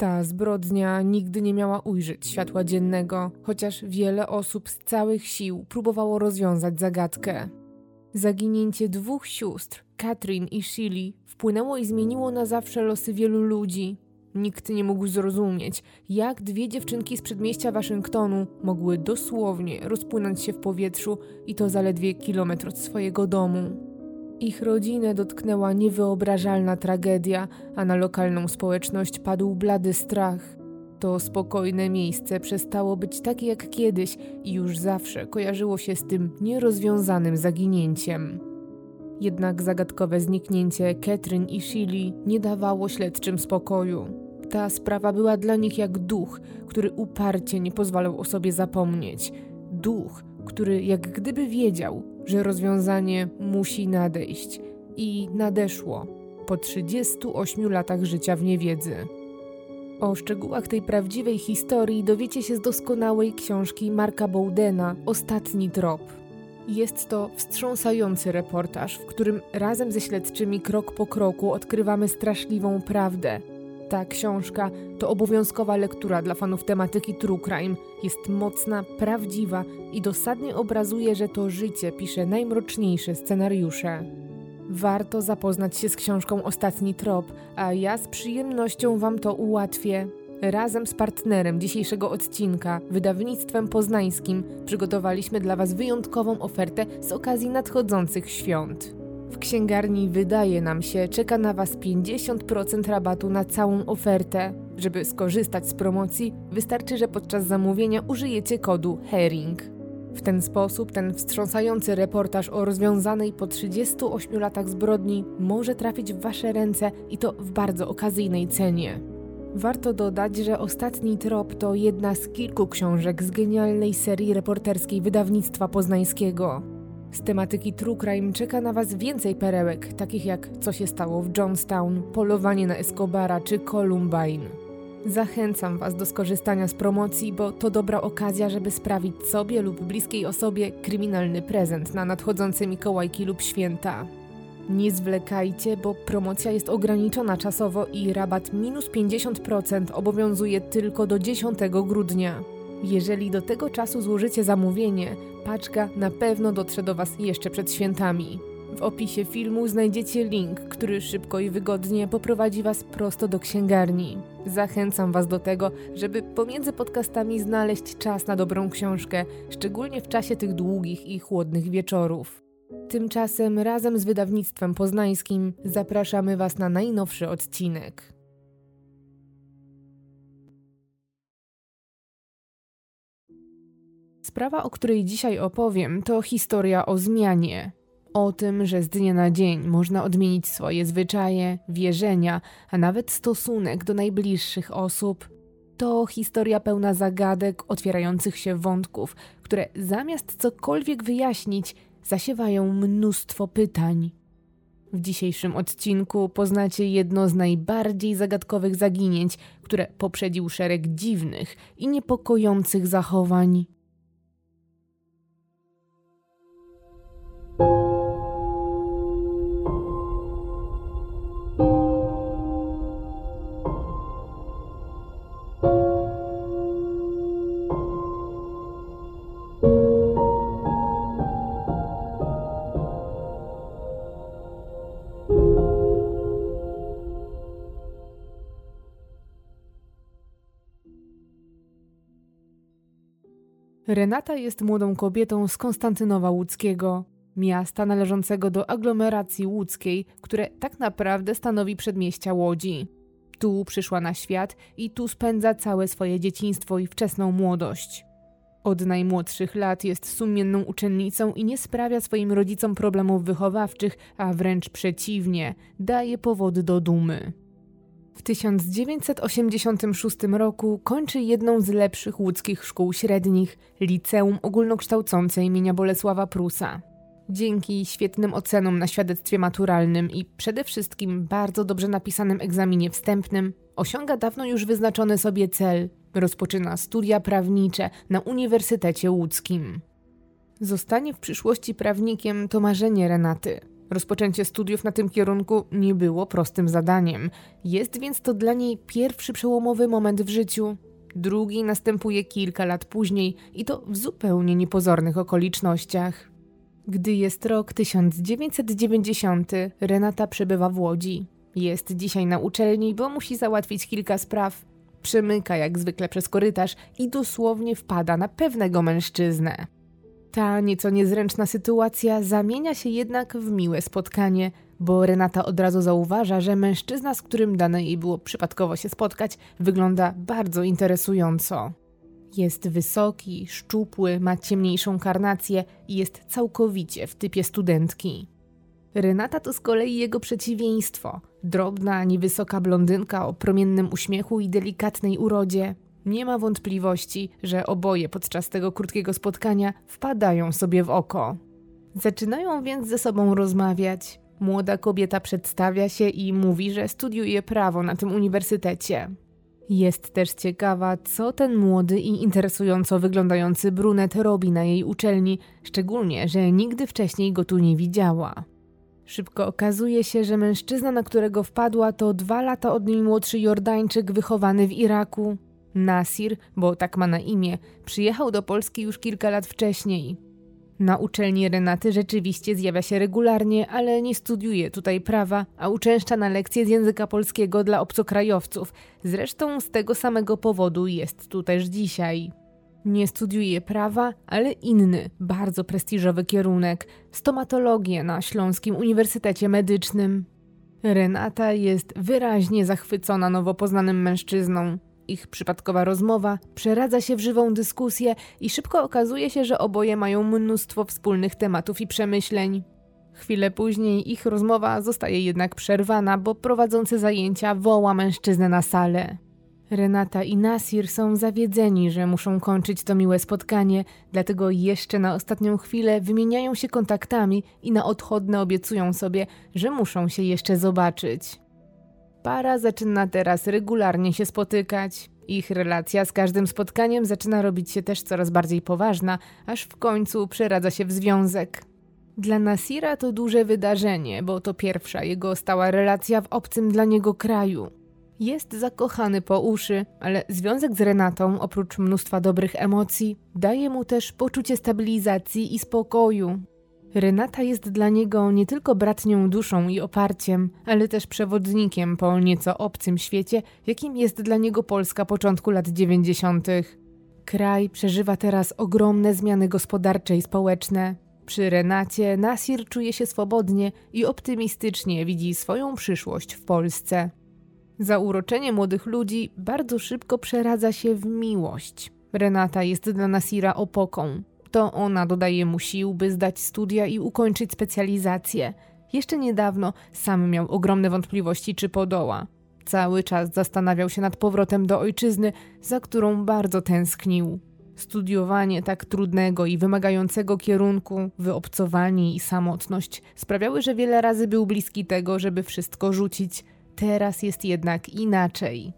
Ta zbrodnia nigdy nie miała ujrzeć światła dziennego, chociaż wiele osób z całych sił próbowało rozwiązać zagadkę. Zaginięcie dwóch sióstr, Katrin i Shilly, wpłynęło i zmieniło na zawsze losy wielu ludzi. Nikt nie mógł zrozumieć, jak dwie dziewczynki z przedmieścia Waszyngtonu mogły dosłownie rozpłynąć się w powietrzu i to zaledwie kilometr od swojego domu. Ich rodzinę dotknęła niewyobrażalna tragedia, a na lokalną społeczność padł blady strach. To spokojne miejsce przestało być takie jak kiedyś i już zawsze kojarzyło się z tym nierozwiązanym zaginięciem. Jednak zagadkowe zniknięcie Catherine i Shilly nie dawało śledczym spokoju. Ta sprawa była dla nich jak duch, który uparcie nie pozwalał o sobie zapomnieć. Duch, który jak gdyby wiedział, że rozwiązanie musi nadejść. I nadeszło po 38 latach życia w niewiedzy. O szczegółach tej prawdziwej historii dowiecie się z doskonałej książki Marka Bowdena Ostatni trop. Jest to wstrząsający reportaż, w którym razem ze śledczymi krok po kroku odkrywamy straszliwą prawdę. Ta książka to obowiązkowa lektura dla fanów tematyki true crime. Jest mocna, prawdziwa i dosadnie obrazuje, że to życie pisze najmroczniejsze scenariusze. Warto zapoznać się z książką Ostatni Trop, a ja z przyjemnością Wam to ułatwię. Razem z partnerem dzisiejszego odcinka, wydawnictwem poznańskim, przygotowaliśmy dla Was wyjątkową ofertę z okazji nadchodzących świąt. W księgarni wydaje nam się, czeka na Was 50% rabatu na całą ofertę. Żeby skorzystać z promocji, wystarczy, że podczas zamówienia użyjecie kodu HERING. W ten sposób ten wstrząsający reportaż o rozwiązanej po 38 latach zbrodni może trafić w Wasze ręce i to w bardzo okazyjnej cenie. Warto dodać, że Ostatni Trop to jedna z kilku książek z genialnej serii reporterskiej wydawnictwa poznańskiego. Z tematyki True Crime czeka na Was więcej perełek, takich jak Co się stało w Johnstown, Polowanie na Escobara czy Columbine. Zachęcam Was do skorzystania z promocji, bo to dobra okazja, żeby sprawić sobie lub bliskiej osobie kryminalny prezent na nadchodzące Mikołajki lub święta. Nie zwlekajcie, bo promocja jest ograniczona czasowo i rabat minus 50% obowiązuje tylko do 10 grudnia. Jeżeli do tego czasu złożycie zamówienie, paczka na pewno dotrze do Was jeszcze przed świętami. W opisie filmu znajdziecie link, który szybko i wygodnie poprowadzi Was prosto do księgarni. Zachęcam Was do tego, żeby pomiędzy podcastami znaleźć czas na dobrą książkę, szczególnie w czasie tych długich i chłodnych wieczorów. Tymczasem razem z wydawnictwem poznańskim zapraszamy Was na najnowszy odcinek. Sprawa, o której dzisiaj opowiem, to historia o zmianie. O tym, że z dnia na dzień można odmienić swoje zwyczaje, wierzenia, a nawet stosunek do najbliższych osób. To historia pełna zagadek, otwierających się wątków, które zamiast cokolwiek wyjaśnić, zasiewają mnóstwo pytań. W dzisiejszym odcinku poznacie jedno z najbardziej zagadkowych zaginięć, które poprzedził szereg dziwnych i niepokojących zachowań. Renata jest młodą kobietą z Konstantynowa Łódzkiego, miasta należącego do aglomeracji łódzkiej, które tak naprawdę stanowi przedmieścia Łodzi. Tu przyszła na świat i tu spędza całe swoje dzieciństwo i wczesną młodość. Od najmłodszych lat jest sumienną uczennicą i nie sprawia swoim rodzicom problemów wychowawczych, a wręcz przeciwnie, daje powody do dumy. W 1986 roku kończy jedną z lepszych łódzkich szkół średnich, Liceum Ogólnokształcące imienia Bolesława Prusa. Dzięki świetnym ocenom na świadectwie maturalnym i przede wszystkim bardzo dobrze napisanym egzaminie wstępnym, osiąga dawno już wyznaczony sobie cel. Rozpoczyna studia prawnicze na Uniwersytecie Łódzkim. Zostanie w przyszłości prawnikiem to marzenie Renaty, Rozpoczęcie studiów na tym kierunku nie było prostym zadaniem. Jest więc to dla niej pierwszy przełomowy moment w życiu. Drugi następuje kilka lat później i to w zupełnie niepozornych okolicznościach. Gdy jest rok 1990, Renata przebywa w Łodzi. Jest dzisiaj na uczelni, bo musi załatwić kilka spraw. Przemyka jak zwykle przez korytarz i dosłownie wpada na pewnego mężczyznę. Ta nieco niezręczna sytuacja zamienia się jednak w miłe spotkanie, bo Renata od razu zauważa, że mężczyzna, z którym dane jej było przypadkowo się spotkać, wygląda bardzo interesująco. Jest wysoki, szczupły, ma ciemniejszą karnację i jest całkowicie w typie studentki. Renata to z kolei jego przeciwieństwo. Drobna, niewysoka blondynka o promiennym uśmiechu i delikatnej urodzie. Nie ma wątpliwości, że oboje podczas tego krótkiego spotkania wpadają sobie w oko. Zaczynają więc ze sobą rozmawiać. Młoda kobieta przedstawia się i mówi, że studiuje prawo na tym uniwersytecie. Jest też ciekawa, co ten młody i interesująco wyglądający brunet robi na jej uczelni, szczególnie, że nigdy wcześniej go tu nie widziała. Szybko okazuje się, że mężczyzna, na którego wpadła, to dwa lata od niej młodszy Jordańczyk wychowany w Iraku. Nasir, bo tak ma na imię, przyjechał do Polski już kilka lat wcześniej. Na uczelni Renaty rzeczywiście zjawia się regularnie, ale nie studiuje tutaj prawa, a uczęszcza na lekcje z języka polskiego dla obcokrajowców. Zresztą z tego samego powodu jest tu też dzisiaj. Nie studiuje prawa, ale inny, bardzo prestiżowy kierunek stomatologię na Śląskim Uniwersytecie Medycznym. Renata jest wyraźnie zachwycona nowo poznanym mężczyzną. Ich przypadkowa rozmowa przeradza się w żywą dyskusję i szybko okazuje się, że oboje mają mnóstwo wspólnych tematów i przemyśleń. Chwilę później ich rozmowa zostaje jednak przerwana, bo prowadzący zajęcia woła mężczyznę na salę. Renata i Nasir są zawiedzeni, że muszą kończyć to miłe spotkanie, dlatego jeszcze na ostatnią chwilę wymieniają się kontaktami i na odchodne obiecują sobie, że muszą się jeszcze zobaczyć. Para zaczyna teraz regularnie się spotykać. Ich relacja z każdym spotkaniem zaczyna robić się też coraz bardziej poważna, aż w końcu przeradza się w związek. Dla Nasira to duże wydarzenie, bo to pierwsza jego stała relacja w obcym dla niego kraju. Jest zakochany po uszy, ale związek z Renatą, oprócz mnóstwa dobrych emocji, daje mu też poczucie stabilizacji i spokoju. Renata jest dla niego nie tylko bratnią duszą i oparciem, ale też przewodnikiem po nieco obcym świecie, jakim jest dla niego Polska początku lat 90. Kraj przeżywa teraz ogromne zmiany gospodarcze i społeczne. Przy Renacie Nasir czuje się swobodnie i optymistycznie widzi swoją przyszłość w Polsce. Zauroczenie młodych ludzi bardzo szybko przeradza się w miłość. Renata jest dla Nasira opoką. To ona dodaje mu sił, by zdać studia i ukończyć specjalizację. Jeszcze niedawno sam miał ogromne wątpliwości, czy podoła. Cały czas zastanawiał się nad powrotem do ojczyzny, za którą bardzo tęsknił. Studiowanie tak trudnego i wymagającego kierunku, wyobcowanie i samotność sprawiały, że wiele razy był bliski tego, żeby wszystko rzucić – Teraz jest jednak inaczej.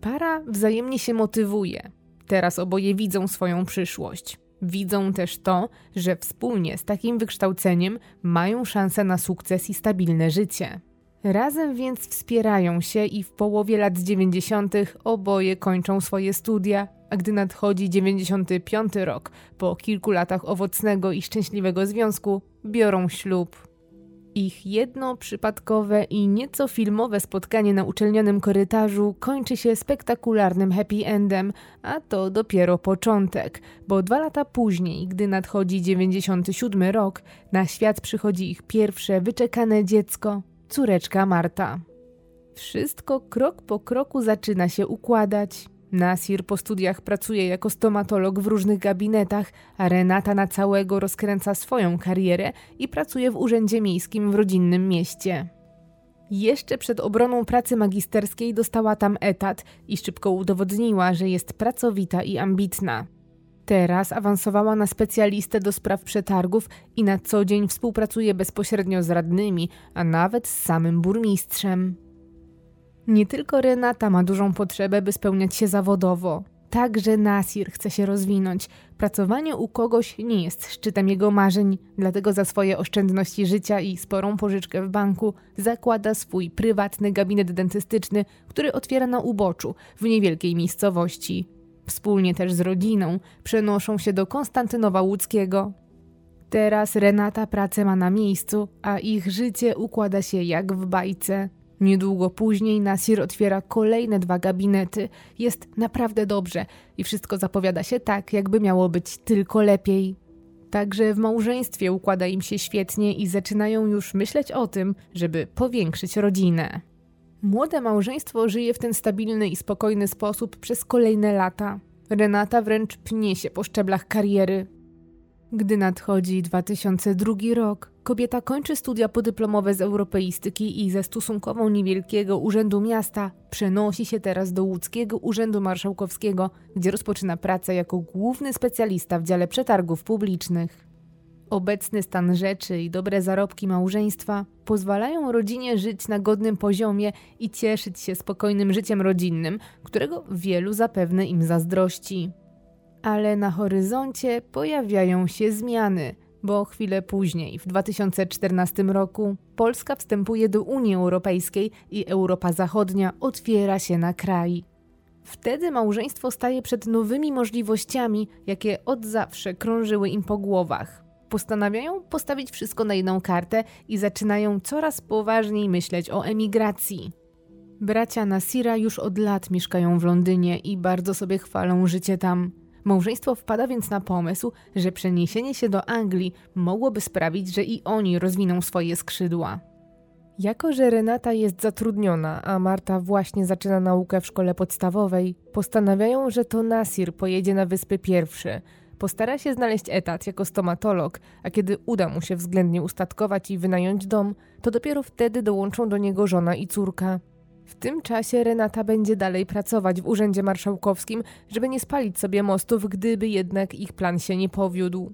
Para wzajemnie się motywuje. Teraz oboje widzą swoją przyszłość. Widzą też to, że wspólnie z takim wykształceniem mają szansę na sukces i stabilne życie. Razem więc wspierają się i w połowie lat 90. oboje kończą swoje studia, a gdy nadchodzi 95 rok, po kilku latach owocnego i szczęśliwego związku, biorą ślub. Ich jedno przypadkowe i nieco filmowe spotkanie na uczelnianym korytarzu kończy się spektakularnym happy endem, a to dopiero początek, bo dwa lata później, gdy nadchodzi 97 rok, na świat przychodzi ich pierwsze wyczekane dziecko, córeczka Marta. Wszystko krok po kroku zaczyna się układać. Nasir po studiach pracuje jako stomatolog w różnych gabinetach, a Renata na całego rozkręca swoją karierę i pracuje w urzędzie miejskim w rodzinnym mieście. Jeszcze przed obroną pracy magisterskiej dostała tam etat i szybko udowodniła, że jest pracowita i ambitna. Teraz awansowała na specjalistę do spraw przetargów i na co dzień współpracuje bezpośrednio z radnymi, a nawet z samym burmistrzem. Nie tylko Renata ma dużą potrzebę, by spełniać się zawodowo. także Nasir chce się rozwinąć. Pracowanie u kogoś nie jest szczytem jego marzeń, dlatego za swoje oszczędności życia i sporą pożyczkę w banku zakłada swój prywatny gabinet dentystyczny, który otwiera na uboczu w niewielkiej miejscowości. Wspólnie też z rodziną przenoszą się do Konstantynowa Łódzkiego. Teraz Renata pracę ma na miejscu, a ich życie układa się jak w bajce. Niedługo później Nasir otwiera kolejne dwa gabinety. Jest naprawdę dobrze i wszystko zapowiada się tak, jakby miało być tylko lepiej. Także w małżeństwie układa im się świetnie i zaczynają już myśleć o tym, żeby powiększyć rodzinę. Młode małżeństwo żyje w ten stabilny i spokojny sposób przez kolejne lata. Renata wręcz pnie się po szczeblach kariery. Gdy nadchodzi 2002 rok, kobieta kończy studia podyplomowe z europeistyki i ze stosunkowo niewielkiego urzędu miasta przenosi się teraz do łódzkiego urzędu marszałkowskiego, gdzie rozpoczyna pracę jako główny specjalista w dziale przetargów publicznych. Obecny stan rzeczy i dobre zarobki małżeństwa pozwalają rodzinie żyć na godnym poziomie i cieszyć się spokojnym życiem rodzinnym, którego wielu zapewne im zazdrości. Ale na horyzoncie pojawiają się zmiany, bo chwilę później, w 2014 roku, Polska wstępuje do Unii Europejskiej i Europa Zachodnia otwiera się na kraj. Wtedy małżeństwo staje przed nowymi możliwościami, jakie od zawsze krążyły im po głowach. Postanawiają postawić wszystko na jedną kartę i zaczynają coraz poważniej myśleć o emigracji. Bracia Nasira już od lat mieszkają w Londynie i bardzo sobie chwalą życie tam. Małżeństwo wpada więc na pomysł, że przeniesienie się do Anglii mogłoby sprawić, że i oni rozwiną swoje skrzydła. Jako, że Renata jest zatrudniona, a Marta właśnie zaczyna naukę w szkole podstawowej, postanawiają, że to Nasir pojedzie na wyspy pierwszy. Postara się znaleźć etat jako stomatolog, a kiedy uda mu się względnie ustatkować i wynająć dom, to dopiero wtedy dołączą do niego żona i córka. W tym czasie Renata będzie dalej pracować w Urzędzie Marszałkowskim, żeby nie spalić sobie mostów, gdyby jednak ich plan się nie powiódł.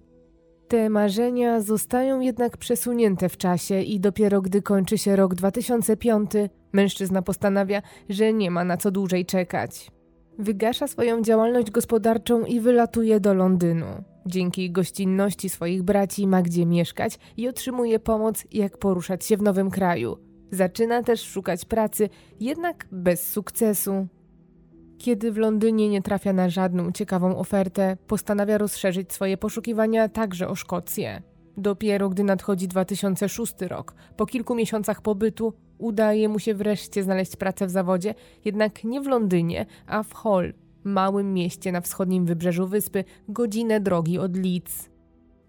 Te marzenia zostają jednak przesunięte w czasie i dopiero gdy kończy się rok 2005, mężczyzna postanawia, że nie ma na co dłużej czekać. Wygasza swoją działalność gospodarczą i wylatuje do Londynu. Dzięki gościnności swoich braci ma gdzie mieszkać i otrzymuje pomoc, jak poruszać się w nowym kraju – Zaczyna też szukać pracy, jednak bez sukcesu. Kiedy w Londynie nie trafia na żadną ciekawą ofertę, postanawia rozszerzyć swoje poszukiwania także o Szkocję. Dopiero gdy nadchodzi 2006 rok, po kilku miesiącach pobytu, udaje mu się wreszcie znaleźć pracę w zawodzie, jednak nie w Londynie, a w Hull, małym mieście na wschodnim wybrzeżu wyspy, godzinę drogi od Leeds.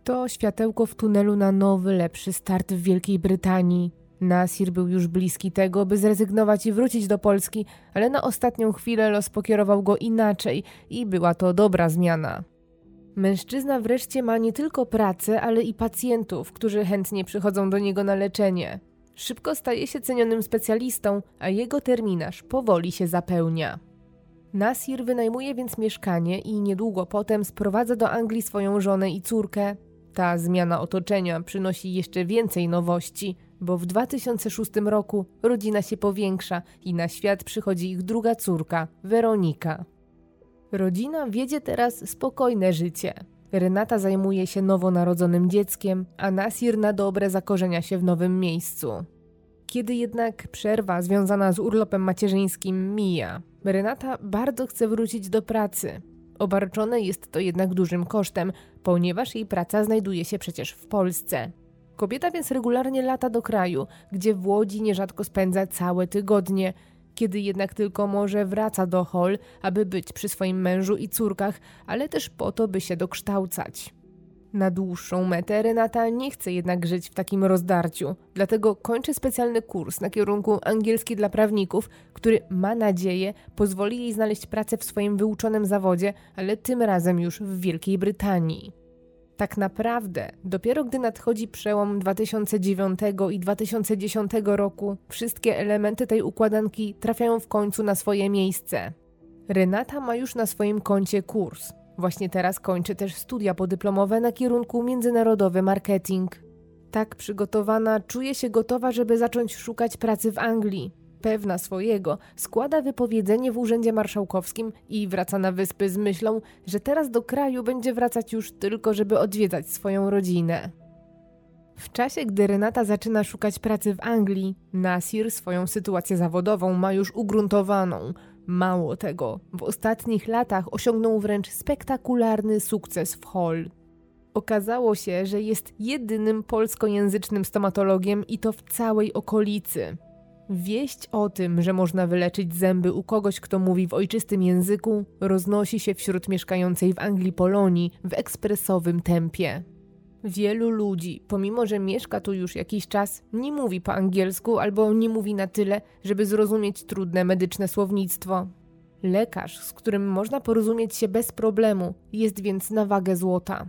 To światełko w tunelu na nowy, lepszy start w Wielkiej Brytanii. Nasir był już bliski tego, by zrezygnować i wrócić do Polski, ale na ostatnią chwilę los pokierował go inaczej i była to dobra zmiana. Mężczyzna wreszcie ma nie tylko pracę, ale i pacjentów, którzy chętnie przychodzą do niego na leczenie. Szybko staje się cenionym specjalistą, a jego terminarz powoli się zapełnia. Nasir wynajmuje więc mieszkanie i niedługo potem sprowadza do Anglii swoją żonę i córkę. Ta zmiana otoczenia przynosi jeszcze więcej nowości – bo w 2006 roku rodzina się powiększa i na świat przychodzi ich druga córka, Weronika. Rodzina wiedzie teraz spokojne życie. Renata zajmuje się nowonarodzonym dzieckiem, a Nasir na dobre zakorzenia się w nowym miejscu. Kiedy jednak przerwa związana z urlopem macierzyńskim mija, Renata bardzo chce wrócić do pracy. Obarczone jest to jednak dużym kosztem, ponieważ jej praca znajduje się przecież w Polsce. Kobieta więc regularnie lata do kraju, gdzie w Łodzi nierzadko spędza całe tygodnie. Kiedy jednak tylko może wraca do Hol, aby być przy swoim mężu i córkach, ale też po to, by się dokształcać. Na dłuższą metę Renata nie chce jednak żyć w takim rozdarciu, dlatego kończy specjalny kurs na kierunku angielski dla prawników, który ma nadzieję pozwoli jej znaleźć pracę w swoim wyuczonym zawodzie, ale tym razem już w Wielkiej Brytanii. Tak naprawdę, dopiero gdy nadchodzi przełom 2009 i 2010 roku, wszystkie elementy tej układanki trafiają w końcu na swoje miejsce. Renata ma już na swoim koncie kurs. Właśnie teraz kończy też studia podyplomowe na kierunku międzynarodowy marketing. Tak przygotowana czuje się gotowa, żeby zacząć szukać pracy w Anglii. Pewna swojego, składa wypowiedzenie w urzędzie marszałkowskim i wraca na wyspy z myślą, że teraz do kraju będzie wracać już tylko, żeby odwiedzać swoją rodzinę. W czasie, gdy Renata zaczyna szukać pracy w Anglii, Nasir swoją sytuację zawodową ma już ugruntowaną. Mało tego, w ostatnich latach osiągnął wręcz spektakularny sukces w Hall. Okazało się, że jest jedynym polskojęzycznym stomatologiem i to w całej okolicy. Wieść o tym, że można wyleczyć zęby u kogoś, kto mówi w ojczystym języku, roznosi się wśród mieszkającej w Anglii Polonii w ekspresowym tempie. Wielu ludzi, pomimo że mieszka tu już jakiś czas, nie mówi po angielsku albo nie mówi na tyle, żeby zrozumieć trudne medyczne słownictwo. Lekarz, z którym można porozumieć się bez problemu, jest więc na wagę złota.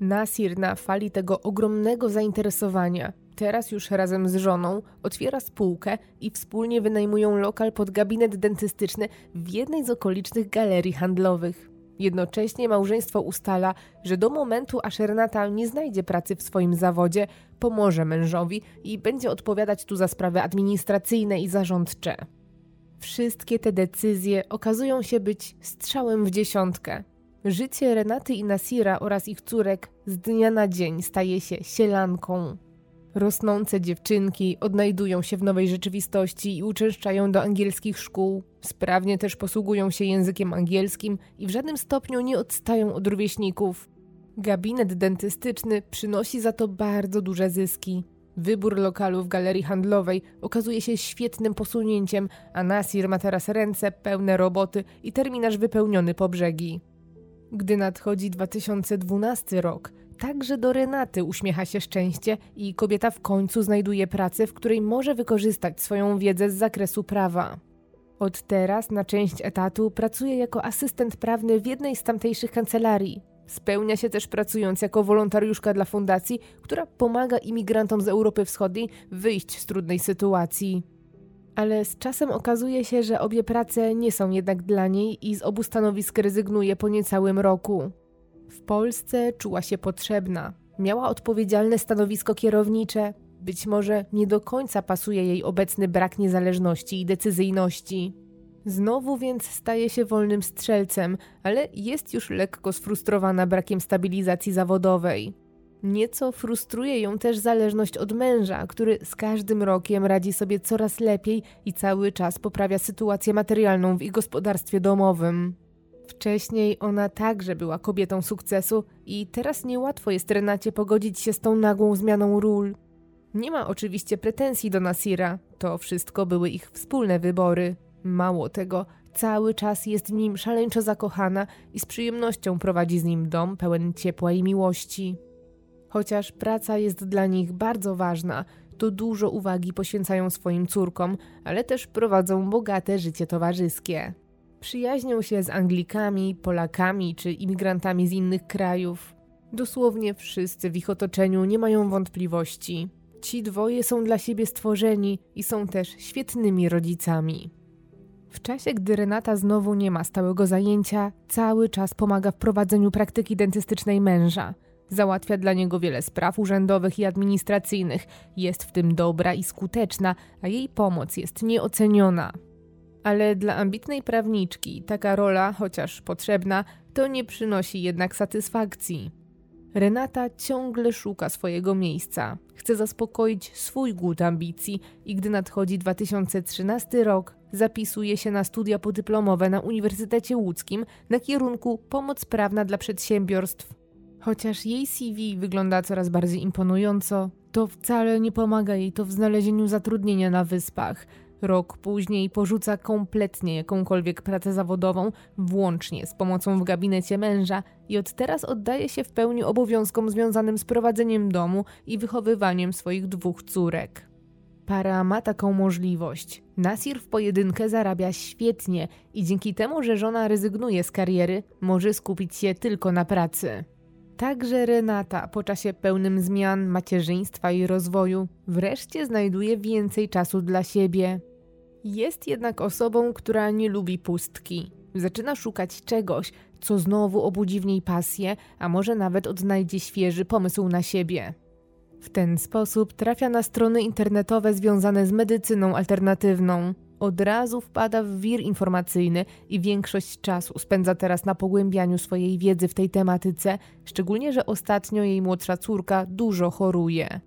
Nasir na fali tego ogromnego zainteresowania, teraz już razem z żoną, otwiera spółkę i wspólnie wynajmują lokal pod gabinet dentystyczny w jednej z okolicznych galerii handlowych. Jednocześnie małżeństwo ustala, że do momentu, aż Renata nie znajdzie pracy w swoim zawodzie, pomoże mężowi i będzie odpowiadać tu za sprawy administracyjne i zarządcze. Wszystkie te decyzje okazują się być strzałem w dziesiątkę. Życie Renaty i Nasira oraz ich córek z dnia na dzień staje się sielanką. Rosnące dziewczynki odnajdują się w nowej rzeczywistości i uczęszczają do angielskich szkół. Sprawnie też posługują się językiem angielskim i w żadnym stopniu nie odstają od rówieśników. Gabinet dentystyczny przynosi za to bardzo duże zyski. Wybór lokalu w galerii handlowej okazuje się świetnym posunięciem, a Nasir ma teraz ręce pełne roboty i terminarz wypełniony po brzegi. Gdy nadchodzi 2012 rok, Także do Renaty uśmiecha się szczęście i kobieta w końcu znajduje pracę, w której może wykorzystać swoją wiedzę z zakresu prawa. Od teraz na część etatu pracuje jako asystent prawny w jednej z tamtejszych kancelarii. Spełnia się też pracując jako wolontariuszka dla fundacji, która pomaga imigrantom z Europy Wschodniej wyjść z trudnej sytuacji. Ale z czasem okazuje się, że obie prace nie są jednak dla niej i z obu stanowisk rezygnuje po niecałym roku. W Polsce czuła się potrzebna, miała odpowiedzialne stanowisko kierownicze, być może nie do końca pasuje jej obecny brak niezależności i decyzyjności. Znowu więc staje się wolnym strzelcem, ale jest już lekko sfrustrowana brakiem stabilizacji zawodowej. Nieco frustruje ją też zależność od męża, który z każdym rokiem radzi sobie coraz lepiej i cały czas poprawia sytuację materialną w ich gospodarstwie domowym. Wcześniej ona także była kobietą sukcesu i teraz niełatwo jest Renacie pogodzić się z tą nagłą zmianą ról. Nie ma oczywiście pretensji do Nasira, to wszystko były ich wspólne wybory. Mało tego, cały czas jest w nim szaleńczo zakochana i z przyjemnością prowadzi z nim dom pełen ciepła i miłości. Chociaż praca jest dla nich bardzo ważna, to dużo uwagi poświęcają swoim córkom, ale też prowadzą bogate życie towarzyskie. Przyjaźnią się z Anglikami, Polakami czy imigrantami z innych krajów. Dosłownie wszyscy w ich otoczeniu nie mają wątpliwości. Ci dwoje są dla siebie stworzeni i są też świetnymi rodzicami. W czasie, gdy Renata znowu nie ma stałego zajęcia, cały czas pomaga w prowadzeniu praktyki dentystycznej męża. Załatwia dla niego wiele spraw urzędowych i administracyjnych, jest w tym dobra i skuteczna, a jej pomoc jest nieoceniona. Ale dla ambitnej prawniczki taka rola, chociaż potrzebna, to nie przynosi jednak satysfakcji. Renata ciągle szuka swojego miejsca, chce zaspokoić swój głód ambicji i gdy nadchodzi 2013 rok, zapisuje się na studia podyplomowe na Uniwersytecie Łódzkim na kierunku Pomoc prawna dla przedsiębiorstw. Chociaż jej CV wygląda coraz bardziej imponująco, to wcale nie pomaga jej to w znalezieniu zatrudnienia na wyspach, Rok później porzuca kompletnie jakąkolwiek pracę zawodową, włącznie z pomocą w gabinecie męża i od teraz oddaje się w pełni obowiązkom związanym z prowadzeniem domu i wychowywaniem swoich dwóch córek. Para ma taką możliwość. Nasir w pojedynkę zarabia świetnie i dzięki temu, że żona rezygnuje z kariery, może skupić się tylko na pracy. Także Renata po czasie pełnym zmian, macierzyństwa i rozwoju wreszcie znajduje więcej czasu dla siebie. Jest jednak osobą, która nie lubi pustki. Zaczyna szukać czegoś, co znowu obudzi w niej pasję, a może nawet odnajdzie świeży pomysł na siebie. W ten sposób trafia na strony internetowe związane z medycyną alternatywną. Od razu wpada w wir informacyjny i większość czasu spędza teraz na pogłębianiu swojej wiedzy w tej tematyce, szczególnie że ostatnio jej młodsza córka dużo choruje.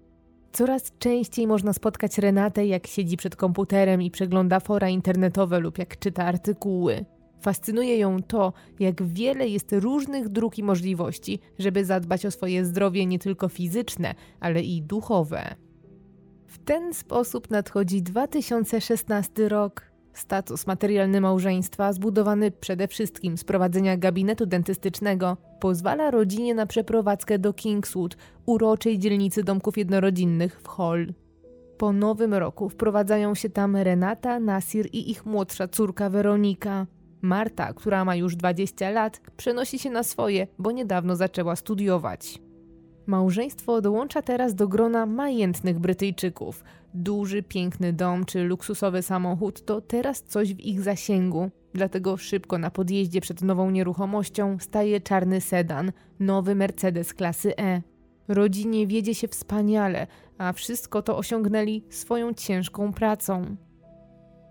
Coraz częściej można spotkać Renatę, jak siedzi przed komputerem i przegląda fora internetowe lub jak czyta artykuły. Fascynuje ją to, jak wiele jest różnych dróg i możliwości, żeby zadbać o swoje zdrowie nie tylko fizyczne, ale i duchowe. W ten sposób nadchodzi 2016 rok. Status materialny małżeństwa, zbudowany przede wszystkim z prowadzenia gabinetu dentystycznego, pozwala rodzinie na przeprowadzkę do Kingswood, uroczej dzielnicy domków jednorodzinnych w Hall. Po nowym roku wprowadzają się tam Renata, Nasir i ich młodsza córka Weronika. Marta, która ma już 20 lat, przenosi się na swoje, bo niedawno zaczęła studiować. Małżeństwo dołącza teraz do grona majętnych Brytyjczyków. Duży, piękny dom czy luksusowy samochód to teraz coś w ich zasięgu. Dlatego szybko na podjeździe przed nową nieruchomością staje czarny sedan, nowy Mercedes klasy E. Rodzinie wiedzie się wspaniale, a wszystko to osiągnęli swoją ciężką pracą.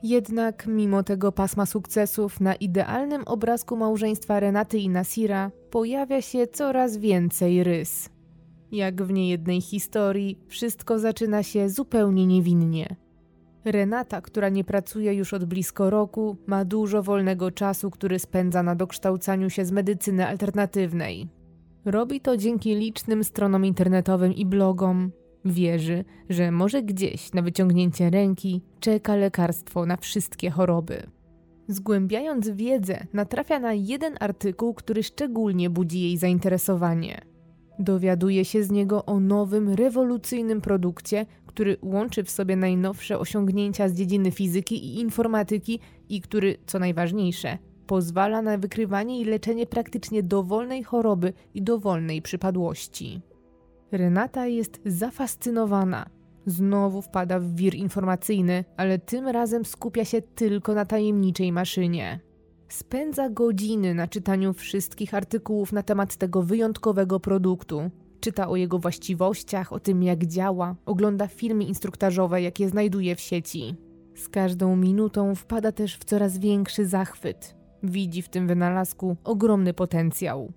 Jednak mimo tego pasma sukcesów na idealnym obrazku małżeństwa Renaty i Nasira pojawia się coraz więcej rys. Jak w niejednej historii, wszystko zaczyna się zupełnie niewinnie. Renata, która nie pracuje już od blisko roku, ma dużo wolnego czasu, który spędza na dokształcaniu się z medycyny alternatywnej. Robi to dzięki licznym stronom internetowym i blogom, Wierzy, że może gdzieś na wyciągnięcie ręki czeka lekarstwo na wszystkie choroby. Zgłębiając wiedzę, natrafia na jeden artykuł, który szczególnie budzi jej zainteresowanie. Dowiaduje się z niego o nowym, rewolucyjnym produkcie, który łączy w sobie najnowsze osiągnięcia z dziedziny fizyki i informatyki i który, co najważniejsze, pozwala na wykrywanie i leczenie praktycznie dowolnej choroby i dowolnej przypadłości. Renata jest zafascynowana. Znowu wpada w wir informacyjny, ale tym razem skupia się tylko na tajemniczej maszynie. Spędza godziny na czytaniu wszystkich artykułów na temat tego wyjątkowego produktu. Czyta o jego właściwościach, o tym jak działa, ogląda filmy instruktażowe, jakie znajduje w sieci. Z każdą minutą wpada też w coraz większy zachwyt. Widzi w tym wynalazku ogromny potencjał.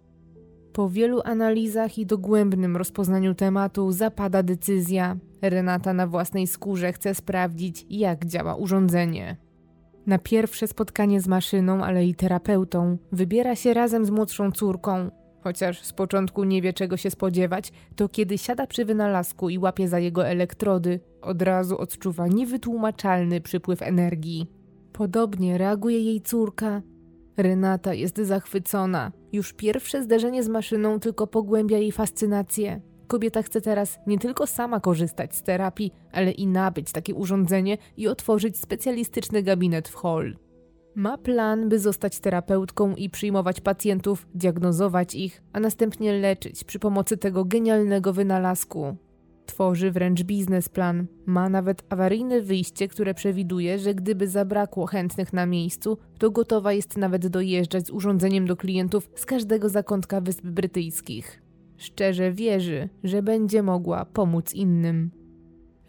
Po wielu analizach i dogłębnym rozpoznaniu tematu zapada decyzja. Renata na własnej skórze chce sprawdzić, jak działa urządzenie. Na pierwsze spotkanie z maszyną, ale i terapeutą wybiera się razem z młodszą córką. Chociaż z początku nie wie czego się spodziewać, to kiedy siada przy wynalazku i łapie za jego elektrody, od razu odczuwa niewytłumaczalny przypływ energii. Podobnie reaguje jej córka, Renata jest zachwycona. Już pierwsze zderzenie z maszyną tylko pogłębia jej fascynację. Kobieta chce teraz nie tylko sama korzystać z terapii, ale i nabyć takie urządzenie i otworzyć specjalistyczny gabinet w hall. Ma plan, by zostać terapeutką i przyjmować pacjentów, diagnozować ich, a następnie leczyć przy pomocy tego genialnego wynalazku. Tworzy wręcz biznesplan. Ma nawet awaryjne wyjście, które przewiduje, że gdyby zabrakło chętnych na miejscu, to gotowa jest nawet dojeżdżać z urządzeniem do klientów z każdego zakątka Wysp Brytyjskich. Szczerze wierzy, że będzie mogła pomóc innym.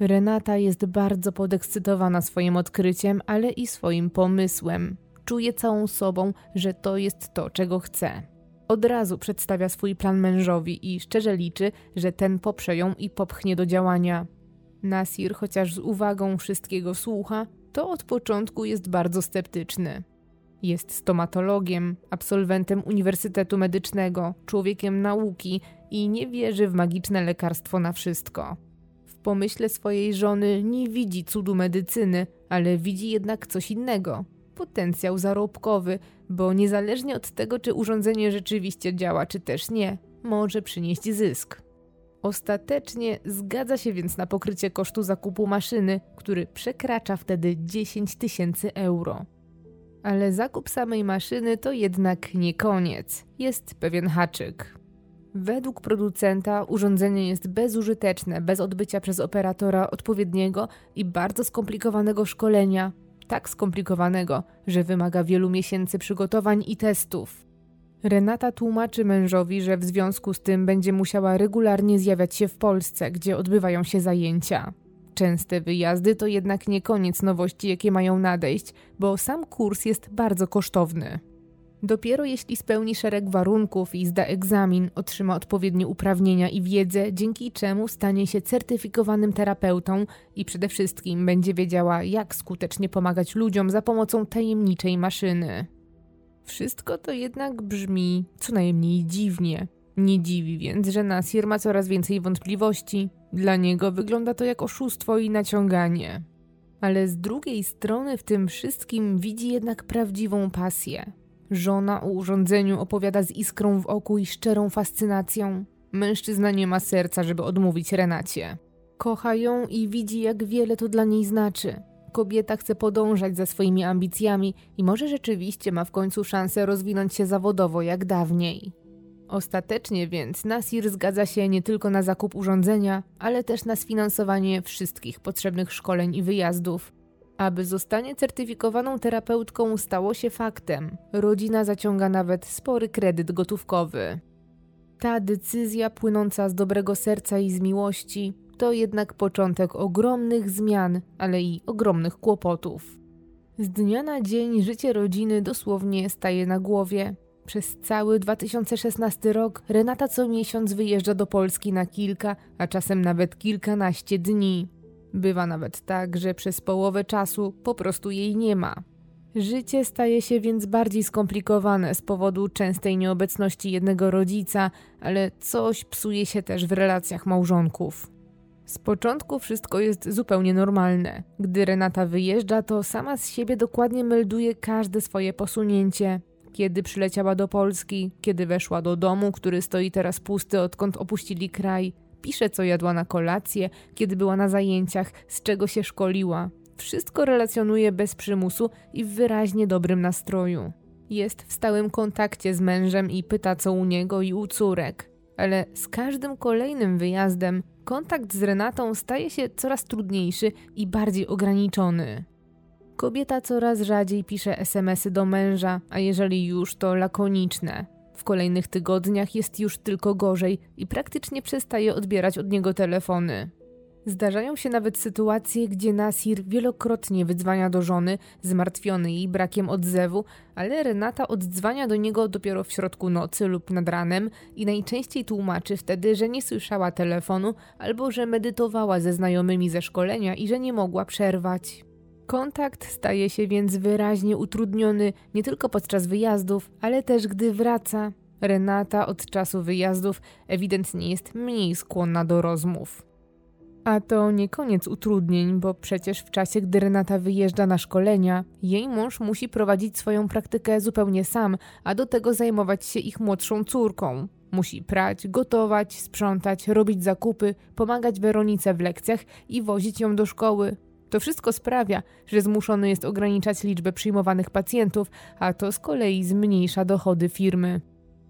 Renata jest bardzo podekscytowana swoim odkryciem, ale i swoim pomysłem. Czuje całą sobą, że to jest to, czego chce. Od razu przedstawia swój plan mężowi i szczerze liczy, że ten poprze ją i popchnie do działania. Nasir, chociaż z uwagą wszystkiego słucha, to od początku jest bardzo sceptyczny. Jest stomatologiem, absolwentem Uniwersytetu Medycznego, człowiekiem nauki i nie wierzy w magiczne lekarstwo na wszystko. W pomyśle swojej żony nie widzi cudu medycyny, ale widzi jednak coś innego potencjał zarobkowy, bo niezależnie od tego, czy urządzenie rzeczywiście działa, czy też nie, może przynieść zysk. Ostatecznie zgadza się więc na pokrycie kosztu zakupu maszyny, który przekracza wtedy 10 tysięcy euro. Ale zakup samej maszyny to jednak nie koniec. Jest pewien haczyk. Według producenta urządzenie jest bezużyteczne bez odbycia przez operatora odpowiedniego i bardzo skomplikowanego szkolenia, tak skomplikowanego, że wymaga wielu miesięcy przygotowań i testów. Renata tłumaczy mężowi, że w związku z tym będzie musiała regularnie zjawiać się w Polsce, gdzie odbywają się zajęcia. Częste wyjazdy to jednak nie koniec nowości, jakie mają nadejść, bo sam kurs jest bardzo kosztowny. Dopiero jeśli spełni szereg warunków i zda egzamin, otrzyma odpowiednie uprawnienia i wiedzę, dzięki czemu stanie się certyfikowanym terapeutą i przede wszystkim będzie wiedziała, jak skutecznie pomagać ludziom za pomocą tajemniczej maszyny. Wszystko to jednak brzmi co najmniej dziwnie. Nie dziwi więc, że Nasir ma coraz więcej wątpliwości. Dla niego wygląda to jak oszustwo i naciąganie. Ale z drugiej strony w tym wszystkim widzi jednak prawdziwą pasję. Żona o urządzeniu opowiada z iskrą w oku i szczerą fascynacją. Mężczyzna nie ma serca, żeby odmówić Renacie. Kocha ją i widzi, jak wiele to dla niej znaczy. Kobieta chce podążać za swoimi ambicjami i może rzeczywiście ma w końcu szansę rozwinąć się zawodowo jak dawniej. Ostatecznie więc Nasir zgadza się nie tylko na zakup urządzenia, ale też na sfinansowanie wszystkich potrzebnych szkoleń i wyjazdów. Aby zostanie certyfikowaną terapeutką stało się faktem, rodzina zaciąga nawet spory kredyt gotówkowy. Ta decyzja płynąca z dobrego serca i z miłości to jednak początek ogromnych zmian, ale i ogromnych kłopotów. Z dnia na dzień życie rodziny dosłownie staje na głowie. Przez cały 2016 rok Renata co miesiąc wyjeżdża do Polski na kilka, a czasem nawet kilkanaście dni. Bywa nawet tak, że przez połowę czasu po prostu jej nie ma. Życie staje się więc bardziej skomplikowane z powodu częstej nieobecności jednego rodzica, ale coś psuje się też w relacjach małżonków. Z początku wszystko jest zupełnie normalne. Gdy Renata wyjeżdża, to sama z siebie dokładnie melduje każde swoje posunięcie. Kiedy przyleciała do Polski, kiedy weszła do domu, który stoi teraz pusty, odkąd opuścili kraj, pisze, co jadła na kolację, kiedy była na zajęciach, z czego się szkoliła. Wszystko relacjonuje bez przymusu i w wyraźnie dobrym nastroju. Jest w stałym kontakcie z mężem i pyta, co u niego i u córek. Ale z każdym kolejnym wyjazdem kontakt z Renatą staje się coraz trudniejszy i bardziej ograniczony. Kobieta coraz rzadziej pisze SMSy do męża, a jeżeli już, to lakoniczne. W kolejnych tygodniach jest już tylko gorzej i praktycznie przestaje odbierać od niego telefony. Zdarzają się nawet sytuacje, gdzie Nasir wielokrotnie wydzwania do żony, zmartwiony jej brakiem odzewu, ale Renata oddzwania do niego dopiero w środku nocy lub nad ranem i najczęściej tłumaczy wtedy, że nie słyszała telefonu albo że medytowała ze znajomymi ze szkolenia i że nie mogła przerwać. Kontakt staje się więc wyraźnie utrudniony nie tylko podczas wyjazdów, ale też gdy wraca. Renata od czasu wyjazdów ewidentnie jest mniej skłonna do rozmów. A to nie koniec utrudnień, bo przecież w czasie, gdy Renata wyjeżdża na szkolenia, jej mąż musi prowadzić swoją praktykę zupełnie sam, a do tego zajmować się ich młodszą córką. Musi prać, gotować, sprzątać, robić zakupy, pomagać Weronice w lekcjach i wozić ją do szkoły. To wszystko sprawia, że zmuszony jest ograniczać liczbę przyjmowanych pacjentów, a to z kolei zmniejsza dochody firmy.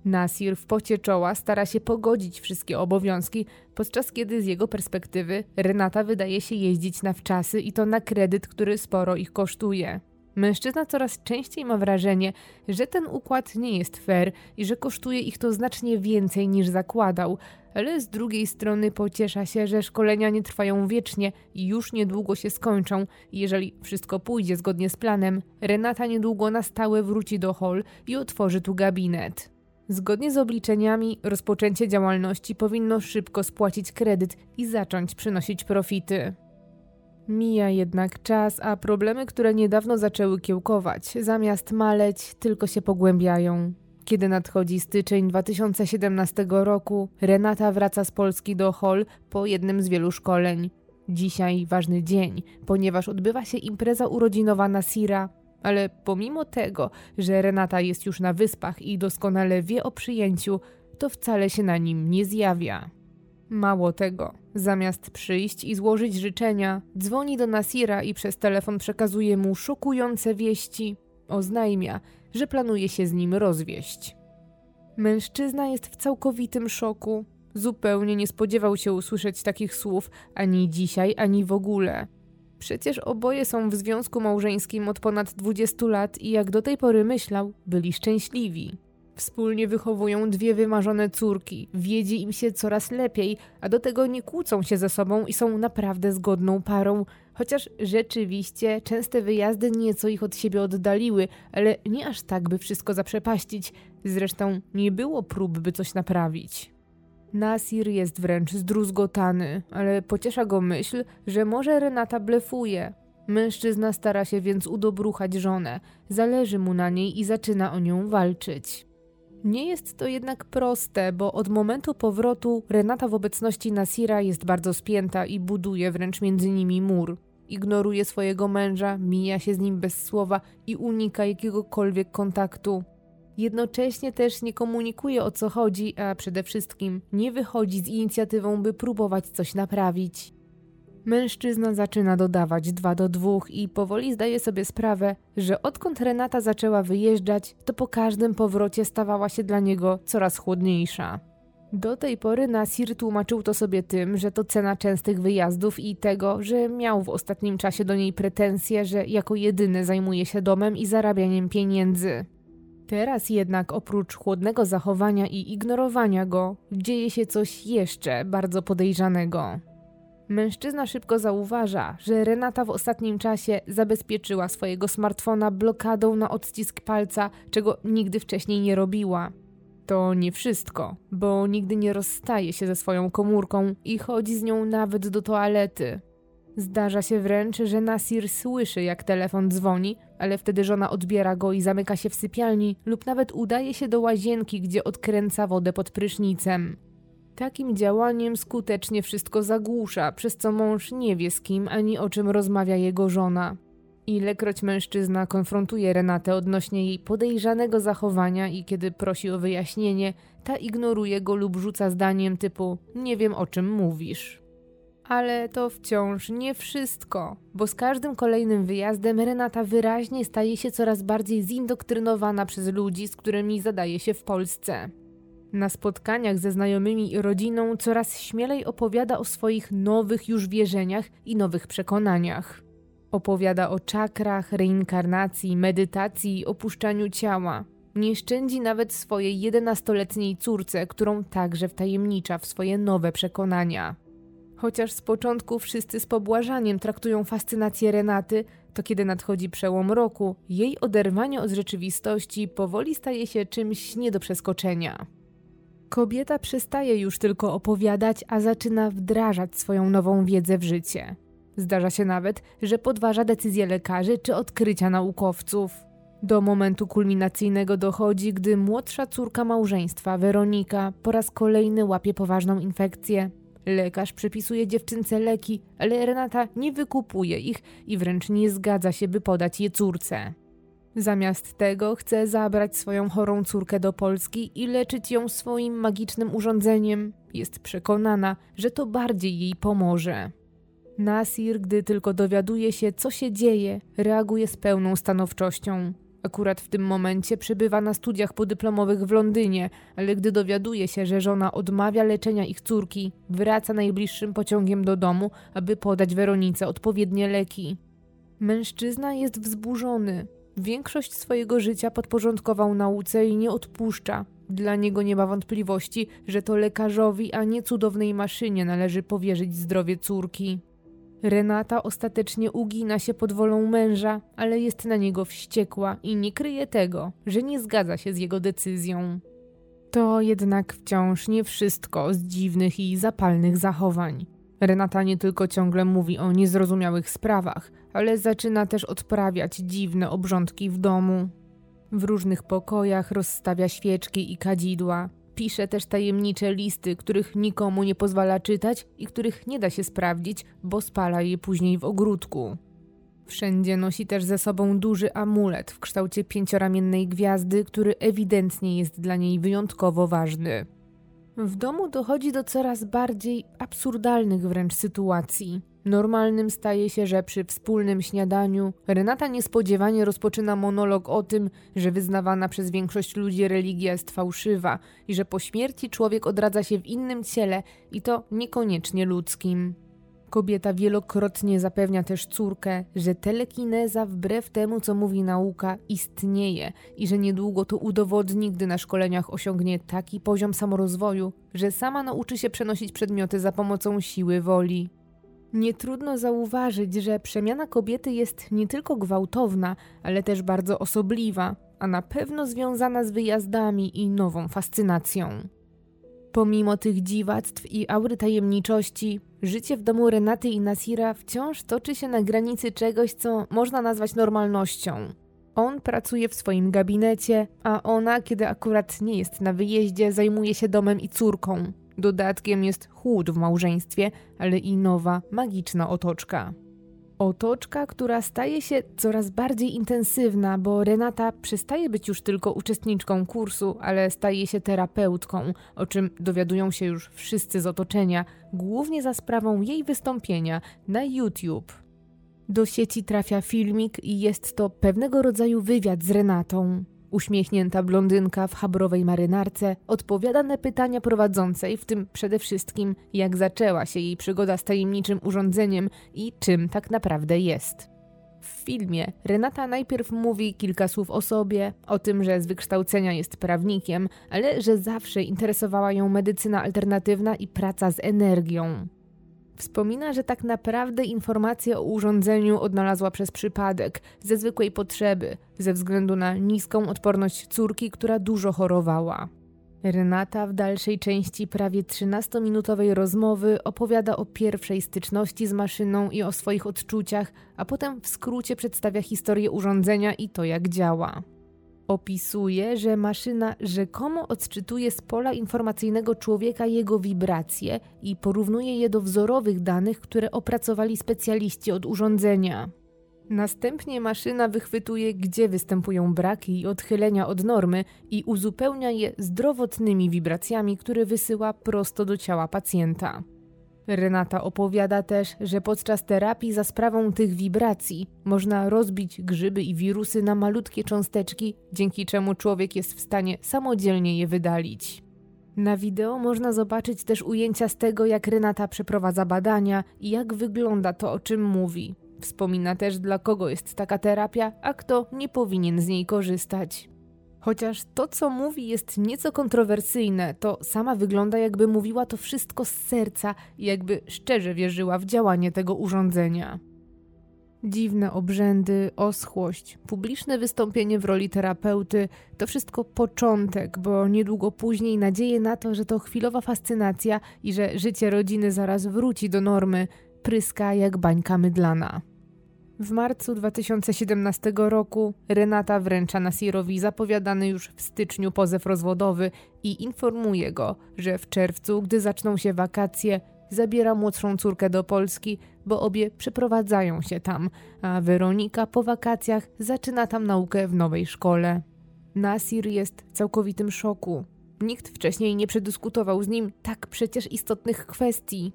Nasir w pocie czoła stara się pogodzić wszystkie obowiązki, podczas kiedy z jego perspektywy Renata wydaje się jeździć na wczasy i to na kredyt, który sporo ich kosztuje. Mężczyzna coraz częściej ma wrażenie, że ten układ nie jest fair i że kosztuje ich to znacznie więcej niż zakładał, ale z drugiej strony pociesza się, że szkolenia nie trwają wiecznie i już niedługo się skończą. Jeżeli wszystko pójdzie zgodnie z planem, Renata niedługo na stałe wróci do hall i otworzy tu gabinet. Zgodnie z obliczeniami, rozpoczęcie działalności powinno szybko spłacić kredyt i zacząć przynosić profity. Mija jednak czas, a problemy, które niedawno zaczęły kiełkować, zamiast maleć, tylko się pogłębiają. Kiedy nadchodzi styczeń 2017 roku, Renata wraca z Polski do Hall po jednym z wielu szkoleń. Dzisiaj ważny dzień, ponieważ odbywa się impreza urodzinowa Nasira, ale pomimo tego, że Renata jest już na wyspach i doskonale wie o przyjęciu, to wcale się na nim nie zjawia. Mało tego, zamiast przyjść i złożyć życzenia, dzwoni do Nasira i przez telefon przekazuje mu szokujące wieści. Oznajmia, że planuje się z nim rozwieść. Mężczyzna jest w całkowitym szoku. Zupełnie nie spodziewał się usłyszeć takich słów ani dzisiaj, ani w ogóle. Przecież oboje są w związku małżeńskim od ponad 20 lat i jak do tej pory myślał, byli szczęśliwi. Wspólnie wychowują dwie wymarzone córki, wiedzie im się coraz lepiej, a do tego nie kłócą się ze sobą i są naprawdę zgodną parą. Chociaż rzeczywiście częste wyjazdy nieco ich od siebie oddaliły, ale nie aż tak, by wszystko zaprzepaścić. Zresztą nie było prób, by coś naprawić. Nasir jest wręcz zdruzgotany, ale pociesza go myśl, że może Renata blefuje. Mężczyzna stara się więc udobruchać żonę, zależy mu na niej i zaczyna o nią walczyć. Nie jest to jednak proste, bo od momentu powrotu Renata w obecności Nasira jest bardzo spięta i buduje wręcz między nimi mur. Ignoruje swojego męża, mija się z nim bez słowa i unika jakiegokolwiek kontaktu. Jednocześnie też nie komunikuje o co chodzi, a przede wszystkim nie wychodzi z inicjatywą, by próbować coś naprawić. Mężczyzna zaczyna dodawać dwa do dwóch i powoli zdaje sobie sprawę, że odkąd Renata zaczęła wyjeżdżać, to po każdym powrocie stawała się dla niego coraz chłodniejsza. Do tej pory Nasir tłumaczył to sobie tym, że to cena częstych wyjazdów i tego, że miał w ostatnim czasie do niej pretensje, że jako jedyny zajmuje się domem i zarabianiem pieniędzy. Teraz jednak oprócz chłodnego zachowania i ignorowania go, dzieje się coś jeszcze bardzo podejrzanego. Mężczyzna szybko zauważa, że Renata w ostatnim czasie zabezpieczyła swojego smartfona blokadą na odcisk palca, czego nigdy wcześniej nie robiła. To nie wszystko, bo nigdy nie rozstaje się ze swoją komórką i chodzi z nią nawet do toalety. Zdarza się wręcz, że Nasir słyszy, jak telefon dzwoni, ale wtedy żona odbiera go i zamyka się w sypialni, lub nawet udaje się do łazienki, gdzie odkręca wodę pod prysznicem. Takim działaniem skutecznie wszystko zagłusza, przez co mąż nie wie z kim ani o czym rozmawia jego żona. Ilekroć mężczyzna konfrontuje Renatę odnośnie jej podejrzanego zachowania i kiedy prosi o wyjaśnienie, ta ignoruje go lub rzuca zdaniem typu: Nie wiem o czym mówisz. Ale to wciąż nie wszystko, bo z każdym kolejnym wyjazdem Renata wyraźnie staje się coraz bardziej zindoktrynowana przez ludzi, z którymi zadaje się w Polsce. Na spotkaniach ze znajomymi i rodziną coraz śmielej opowiada o swoich nowych już wierzeniach i nowych przekonaniach. Opowiada o czakrach, reinkarnacji, medytacji i opuszczaniu ciała. Nie szczędzi nawet swojej jedenastoletniej córce, którą także wtajemnicza w swoje nowe przekonania. Chociaż z początku wszyscy z pobłażaniem traktują fascynację Renaty, to kiedy nadchodzi przełom roku, jej oderwanie od rzeczywistości powoli staje się czymś nie do przeskoczenia. Kobieta przestaje już tylko opowiadać, a zaczyna wdrażać swoją nową wiedzę w życie. Zdarza się nawet, że podważa decyzje lekarzy czy odkrycia naukowców. Do momentu kulminacyjnego dochodzi, gdy młodsza córka małżeństwa, Weronika, po raz kolejny łapie poważną infekcję. Lekarz przepisuje dziewczynce leki, ale Renata nie wykupuje ich i wręcz nie zgadza się, by podać je córce. Zamiast tego chce zabrać swoją chorą córkę do Polski i leczyć ją swoim magicznym urządzeniem. Jest przekonana, że to bardziej jej pomoże. Nasir, gdy tylko dowiaduje się, co się dzieje, reaguje z pełną stanowczością. Akurat w tym momencie przebywa na studiach podyplomowych w Londynie, ale gdy dowiaduje się, że żona odmawia leczenia ich córki, wraca najbliższym pociągiem do domu, aby podać Weronice odpowiednie leki. Mężczyzna jest wzburzony. Większość swojego życia podporządkował nauce i nie odpuszcza. Dla niego nie ma wątpliwości, że to lekarzowi, a nie cudownej maszynie należy powierzyć zdrowie córki. Renata ostatecznie ugina się pod wolą męża, ale jest na niego wściekła i nie kryje tego, że nie zgadza się z jego decyzją. To jednak wciąż nie wszystko z dziwnych i zapalnych zachowań. Renata nie tylko ciągle mówi o niezrozumiałych sprawach, ale zaczyna też odprawiać dziwne obrządki w domu. W różnych pokojach rozstawia świeczki i kadzidła. Pisze też tajemnicze listy, których nikomu nie pozwala czytać i których nie da się sprawdzić, bo spala je później w ogródku. Wszędzie nosi też ze sobą duży amulet w kształcie pięcioramiennej gwiazdy, który ewidentnie jest dla niej wyjątkowo ważny. W domu dochodzi do coraz bardziej absurdalnych wręcz sytuacji. Normalnym staje się, że przy wspólnym śniadaniu Renata niespodziewanie rozpoczyna monolog o tym, że wyznawana przez większość ludzi religia jest fałszywa i że po śmierci człowiek odradza się w innym ciele i to niekoniecznie ludzkim. Kobieta wielokrotnie zapewnia też córkę, że telekineza, wbrew temu co mówi nauka, istnieje i że niedługo to udowodni, gdy na szkoleniach osiągnie taki poziom samorozwoju, że sama nauczy się przenosić przedmioty za pomocą siły woli. Nie trudno zauważyć, że przemiana kobiety jest nie tylko gwałtowna, ale też bardzo osobliwa, a na pewno związana z wyjazdami i nową fascynacją. Pomimo tych dziwactw i aury tajemniczości, życie w domu Renaty i Nasira wciąż toczy się na granicy czegoś, co można nazwać normalnością. On pracuje w swoim gabinecie, a ona, kiedy akurat nie jest na wyjeździe, zajmuje się domem i córką. Dodatkiem jest chłód w małżeństwie, ale i nowa, magiczna otoczka. Otoczka, która staje się coraz bardziej intensywna, bo Renata przestaje być już tylko uczestniczką kursu, ale staje się terapeutką, o czym dowiadują się już wszyscy z otoczenia, głównie za sprawą jej wystąpienia na YouTube. Do sieci trafia filmik i jest to pewnego rodzaju wywiad z Renatą. Uśmiechnięta blondynka w habrowej marynarce odpowiada na pytania prowadzącej, w tym przede wszystkim jak zaczęła się jej przygoda z tajemniczym urządzeniem i czym tak naprawdę jest. W filmie Renata najpierw mówi kilka słów o sobie, o tym, że z wykształcenia jest prawnikiem, ale że zawsze interesowała ją medycyna alternatywna i praca z energią. Wspomina, że tak naprawdę informacje o urządzeniu odnalazła przez przypadek, ze zwykłej potrzeby, ze względu na niską odporność córki, która dużo chorowała. Renata w dalszej części prawie 13-minutowej rozmowy opowiada o pierwszej styczności z maszyną i o swoich odczuciach, a potem w skrócie przedstawia historię urządzenia i to, jak działa. Opisuje, że maszyna rzekomo odczytuje z pola informacyjnego człowieka jego wibracje i porównuje je do wzorowych danych, które opracowali specjaliści od urządzenia. Następnie maszyna wychwytuje, gdzie występują braki i odchylenia od normy i uzupełnia je zdrowotnymi wibracjami, które wysyła prosto do ciała pacjenta. Renata opowiada też, że podczas terapii za sprawą tych wibracji można rozbić grzyby i wirusy na malutkie cząsteczki, dzięki czemu człowiek jest w stanie samodzielnie je wydalić. Na wideo można zobaczyć też ujęcia z tego, jak Renata przeprowadza badania i jak wygląda to, o czym mówi. Wspomina też, dla kogo jest taka terapia, a kto nie powinien z niej korzystać. Chociaż to, co mówi, jest nieco kontrowersyjne, to sama wygląda, jakby mówiła to wszystko z serca i jakby szczerze wierzyła w działanie tego urządzenia. Dziwne obrzędy, oschłość, publiczne wystąpienie w roli terapeuty to wszystko początek, bo niedługo później nadzieję na to, że to chwilowa fascynacja i że życie rodziny zaraz wróci do normy, pryska jak bańka mydlana. W marcu 2017 roku Renata wręcza Nasirowi zapowiadany już w styczniu pozew rozwodowy i informuje go, że w czerwcu, gdy zaczną się wakacje, zabiera młodszą córkę do Polski, bo obie przeprowadzają się tam, a Weronika po wakacjach zaczyna tam naukę w nowej szkole. Nasir jest w całkowitym szoku. Nikt wcześniej nie przedyskutował z nim tak przecież istotnych kwestii.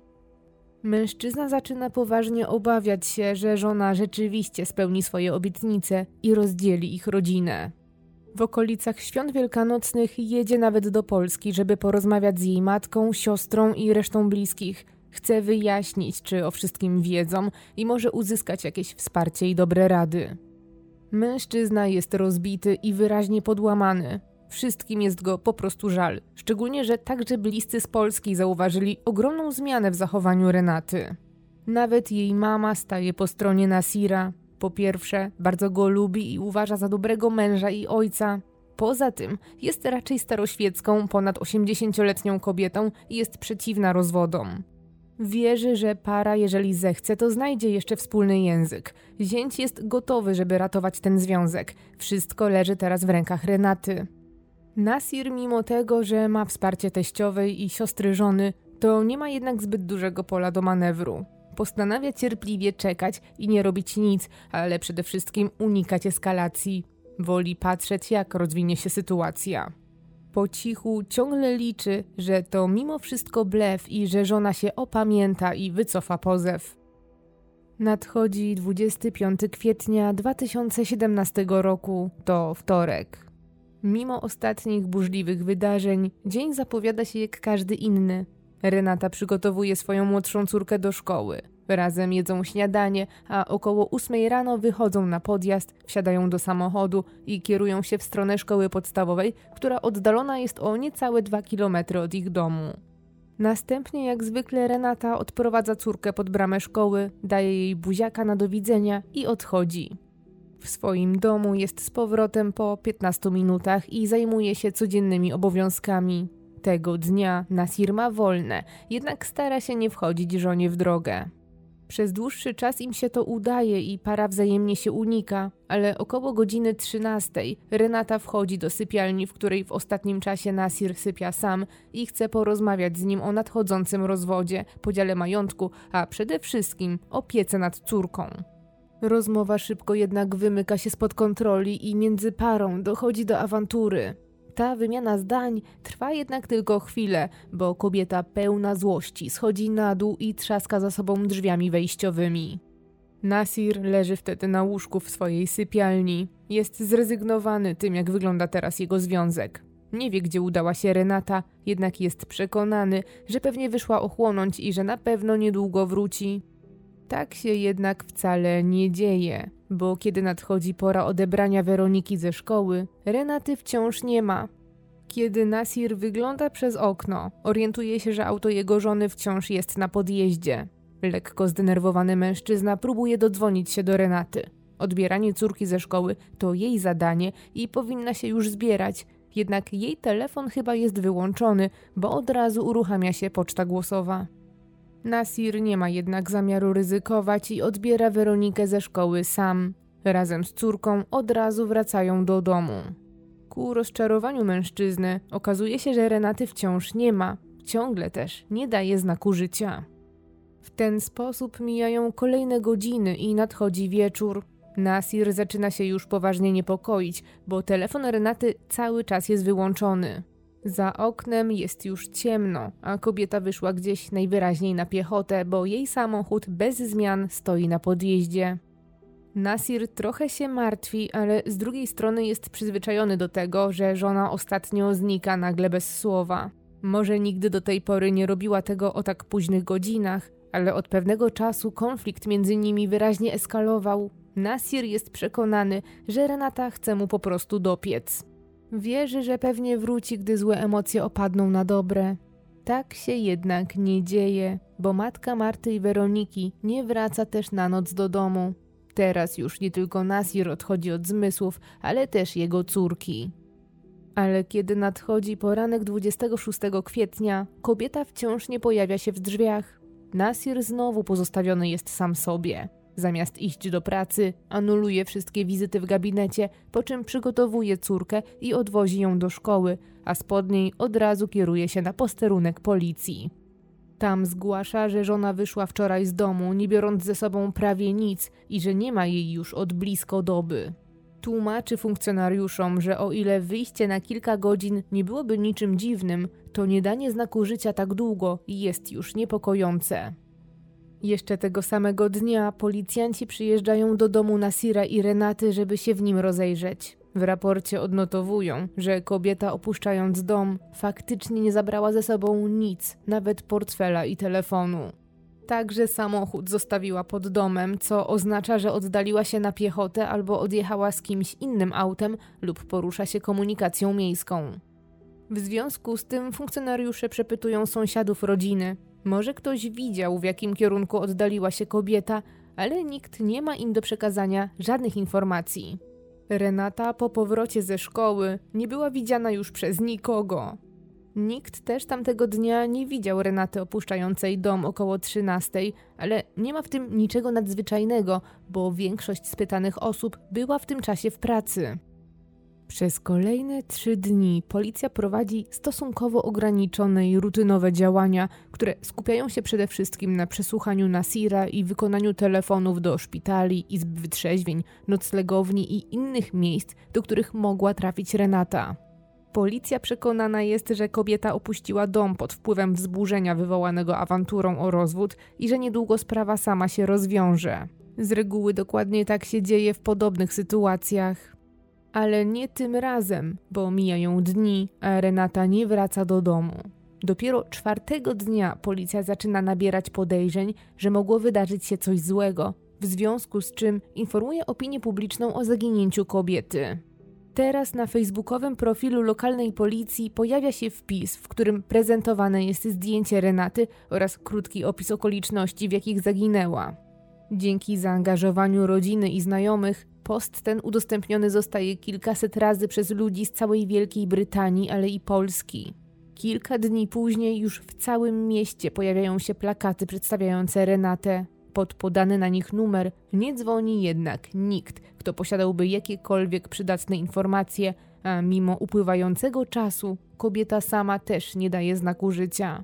Mężczyzna zaczyna poważnie obawiać się, że żona rzeczywiście spełni swoje obietnice i rozdzieli ich rodzinę. W okolicach świąt wielkanocnych jedzie nawet do Polski, żeby porozmawiać z jej matką, siostrą i resztą bliskich. Chce wyjaśnić, czy o wszystkim wiedzą i może uzyskać jakieś wsparcie i dobre rady. Mężczyzna jest rozbity i wyraźnie podłamany. Wszystkim jest go po prostu żal, szczególnie, że także bliscy z Polski zauważyli ogromną zmianę w zachowaniu Renaty. Nawet jej mama staje po stronie Nasira. Po pierwsze, bardzo go lubi i uważa za dobrego męża i ojca. Poza tym, jest raczej staroświecką, ponad 80-letnią kobietą i jest przeciwna rozwodom. Wierzy, że para, jeżeli zechce, to znajdzie jeszcze wspólny język. Zięć jest gotowy, żeby ratować ten związek. Wszystko leży teraz w rękach Renaty. Nasir, mimo tego, że ma wsparcie teściowej i siostry żony, to nie ma jednak zbyt dużego pola do manewru. Postanawia cierpliwie czekać i nie robić nic, ale przede wszystkim unikać eskalacji. Woli patrzeć, jak rozwinie się sytuacja. Po cichu ciągle liczy, że to mimo wszystko blef i że żona się opamięta i wycofa pozew. Nadchodzi 25 kwietnia 2017 roku, to wtorek. Mimo ostatnich burzliwych wydarzeń, dzień zapowiada się jak każdy inny. Renata przygotowuje swoją młodszą córkę do szkoły. Razem jedzą śniadanie, a około ósmej rano wychodzą na podjazd, wsiadają do samochodu i kierują się w stronę szkoły podstawowej, która oddalona jest o niecałe dwa kilometry od ich domu. Następnie, jak zwykle, Renata odprowadza córkę pod bramę szkoły, daje jej buziaka na do widzenia i odchodzi. W swoim domu jest z powrotem po 15 minutach i zajmuje się codziennymi obowiązkami. Tego dnia Nasir ma wolne, jednak stara się nie wchodzić żonie w drogę. Przez dłuższy czas im się to udaje i para wzajemnie się unika, ale około godziny 13 Renata wchodzi do sypialni, w której w ostatnim czasie Nasir sypia sam i chce porozmawiać z nim o nadchodzącym rozwodzie, podziale majątku, a przede wszystkim opiece nad córką. Rozmowa szybko jednak wymyka się spod kontroli i między parą dochodzi do awantury. Ta wymiana zdań trwa jednak tylko chwilę, bo kobieta pełna złości schodzi na dół i trzaska za sobą drzwiami wejściowymi. Nasir leży wtedy na łóżku w swojej sypialni. Jest zrezygnowany tym, jak wygląda teraz jego związek. Nie wie, gdzie udała się Renata, jednak jest przekonany, że pewnie wyszła ochłonąć i że na pewno niedługo wróci. Tak się jednak wcale nie dzieje, bo kiedy nadchodzi pora odebrania Weroniki ze szkoły, Renaty wciąż nie ma. Kiedy Nasir wygląda przez okno, orientuje się, że auto jego żony wciąż jest na podjeździe. Lekko zdenerwowany mężczyzna próbuje dodzwonić się do Renaty. Odbieranie córki ze szkoły to jej zadanie i powinna się już zbierać, jednak jej telefon chyba jest wyłączony, bo od razu uruchamia się poczta głosowa. Nasir nie ma jednak zamiaru ryzykować i odbiera Weronikę ze szkoły sam. Razem z córką od razu wracają do domu. Ku rozczarowaniu mężczyzny okazuje się, że Renaty wciąż nie ma, ciągle też nie daje znaku życia. W ten sposób mijają kolejne godziny i nadchodzi wieczór. Nasir zaczyna się już poważnie niepokoić, bo telefon Renaty cały czas jest wyłączony. Za oknem jest już ciemno, a kobieta wyszła gdzieś najwyraźniej na piechotę, bo jej samochód bez zmian stoi na podjeździe. Nasir trochę się martwi, ale z drugiej strony jest przyzwyczajony do tego, że żona ostatnio znika nagle bez słowa. Może nigdy do tej pory nie robiła tego o tak późnych godzinach, ale od pewnego czasu konflikt między nimi wyraźnie eskalował. Nasir jest przekonany, że Renata chce mu po prostu dopiec. Wierzy, że pewnie wróci, gdy złe emocje opadną na dobre. Tak się jednak nie dzieje, bo matka Marty i Weroniki nie wraca też na noc do domu. Teraz już nie tylko Nasir odchodzi od zmysłów, ale też jego córki. Ale kiedy nadchodzi poranek 26 kwietnia, kobieta wciąż nie pojawia się w drzwiach. Nasir znowu pozostawiony jest sam sobie. Zamiast iść do pracy, anuluje wszystkie wizyty w gabinecie, po czym przygotowuje córkę i odwozi ją do szkoły, a spod niej od razu kieruje się na posterunek policji. Tam zgłasza, że żona wyszła wczoraj z domu, nie biorąc ze sobą prawie nic i że nie ma jej już od blisko doby. Tłumaczy funkcjonariuszom, że o ile wyjście na kilka godzin nie byłoby niczym dziwnym, to nie danie znaku życia tak długo jest już niepokojące. Jeszcze tego samego dnia policjanci przyjeżdżają do domu Nasira i Renaty, żeby się w nim rozejrzeć. W raporcie odnotowują, że kobieta opuszczając dom faktycznie nie zabrała ze sobą nic, nawet portfela i telefonu. Także samochód zostawiła pod domem, co oznacza, że oddaliła się na piechotę albo odjechała z kimś innym autem lub porusza się komunikacją miejską. W związku z tym funkcjonariusze przepytują sąsiadów rodziny, może ktoś widział, w jakim kierunku oddaliła się kobieta, ale nikt nie ma im do przekazania żadnych informacji. Renata po powrocie ze szkoły nie była widziana już przez nikogo. Nikt też tamtego dnia nie widział Renaty opuszczającej dom około 13, ale nie ma w tym niczego nadzwyczajnego, bo większość spytanych osób była w tym czasie w pracy. Przez kolejne trzy dni policja prowadzi stosunkowo ograniczone i rutynowe działania, które skupiają się przede wszystkim na przesłuchaniu Nasira i wykonaniu telefonów do szpitali, izb wytrzeźwień, noclegowni i innych miejsc, do których mogła trafić Renata. Policja przekonana jest, że kobieta opuściła dom pod wpływem wzburzenia wywołanego awanturą o rozwód i że niedługo sprawa sama się rozwiąże. Z reguły dokładnie tak się dzieje w podobnych sytuacjach. Ale nie tym razem, bo mijają dni, a Renata nie wraca do domu. Dopiero czwartego dnia policja zaczyna nabierać podejrzeń, że mogło wydarzyć się coś złego, w związku z czym informuje opinię publiczną o zaginięciu kobiety. Teraz na facebookowym profilu lokalnej policji pojawia się wpis, w którym prezentowane jest zdjęcie Renaty oraz krótki opis okoliczności, w jakich zaginęła. Dzięki zaangażowaniu rodziny i znajomych, post ten udostępniony zostaje kilkaset razy przez ludzi z całej Wielkiej Brytanii, ale i Polski. Kilka dni później już w całym mieście pojawiają się plakaty przedstawiające Renatę. Pod podany na nich numer nie dzwoni jednak nikt, kto posiadałby jakiekolwiek przydatne informacje, a mimo upływającego czasu kobieta sama też nie daje znaku życia.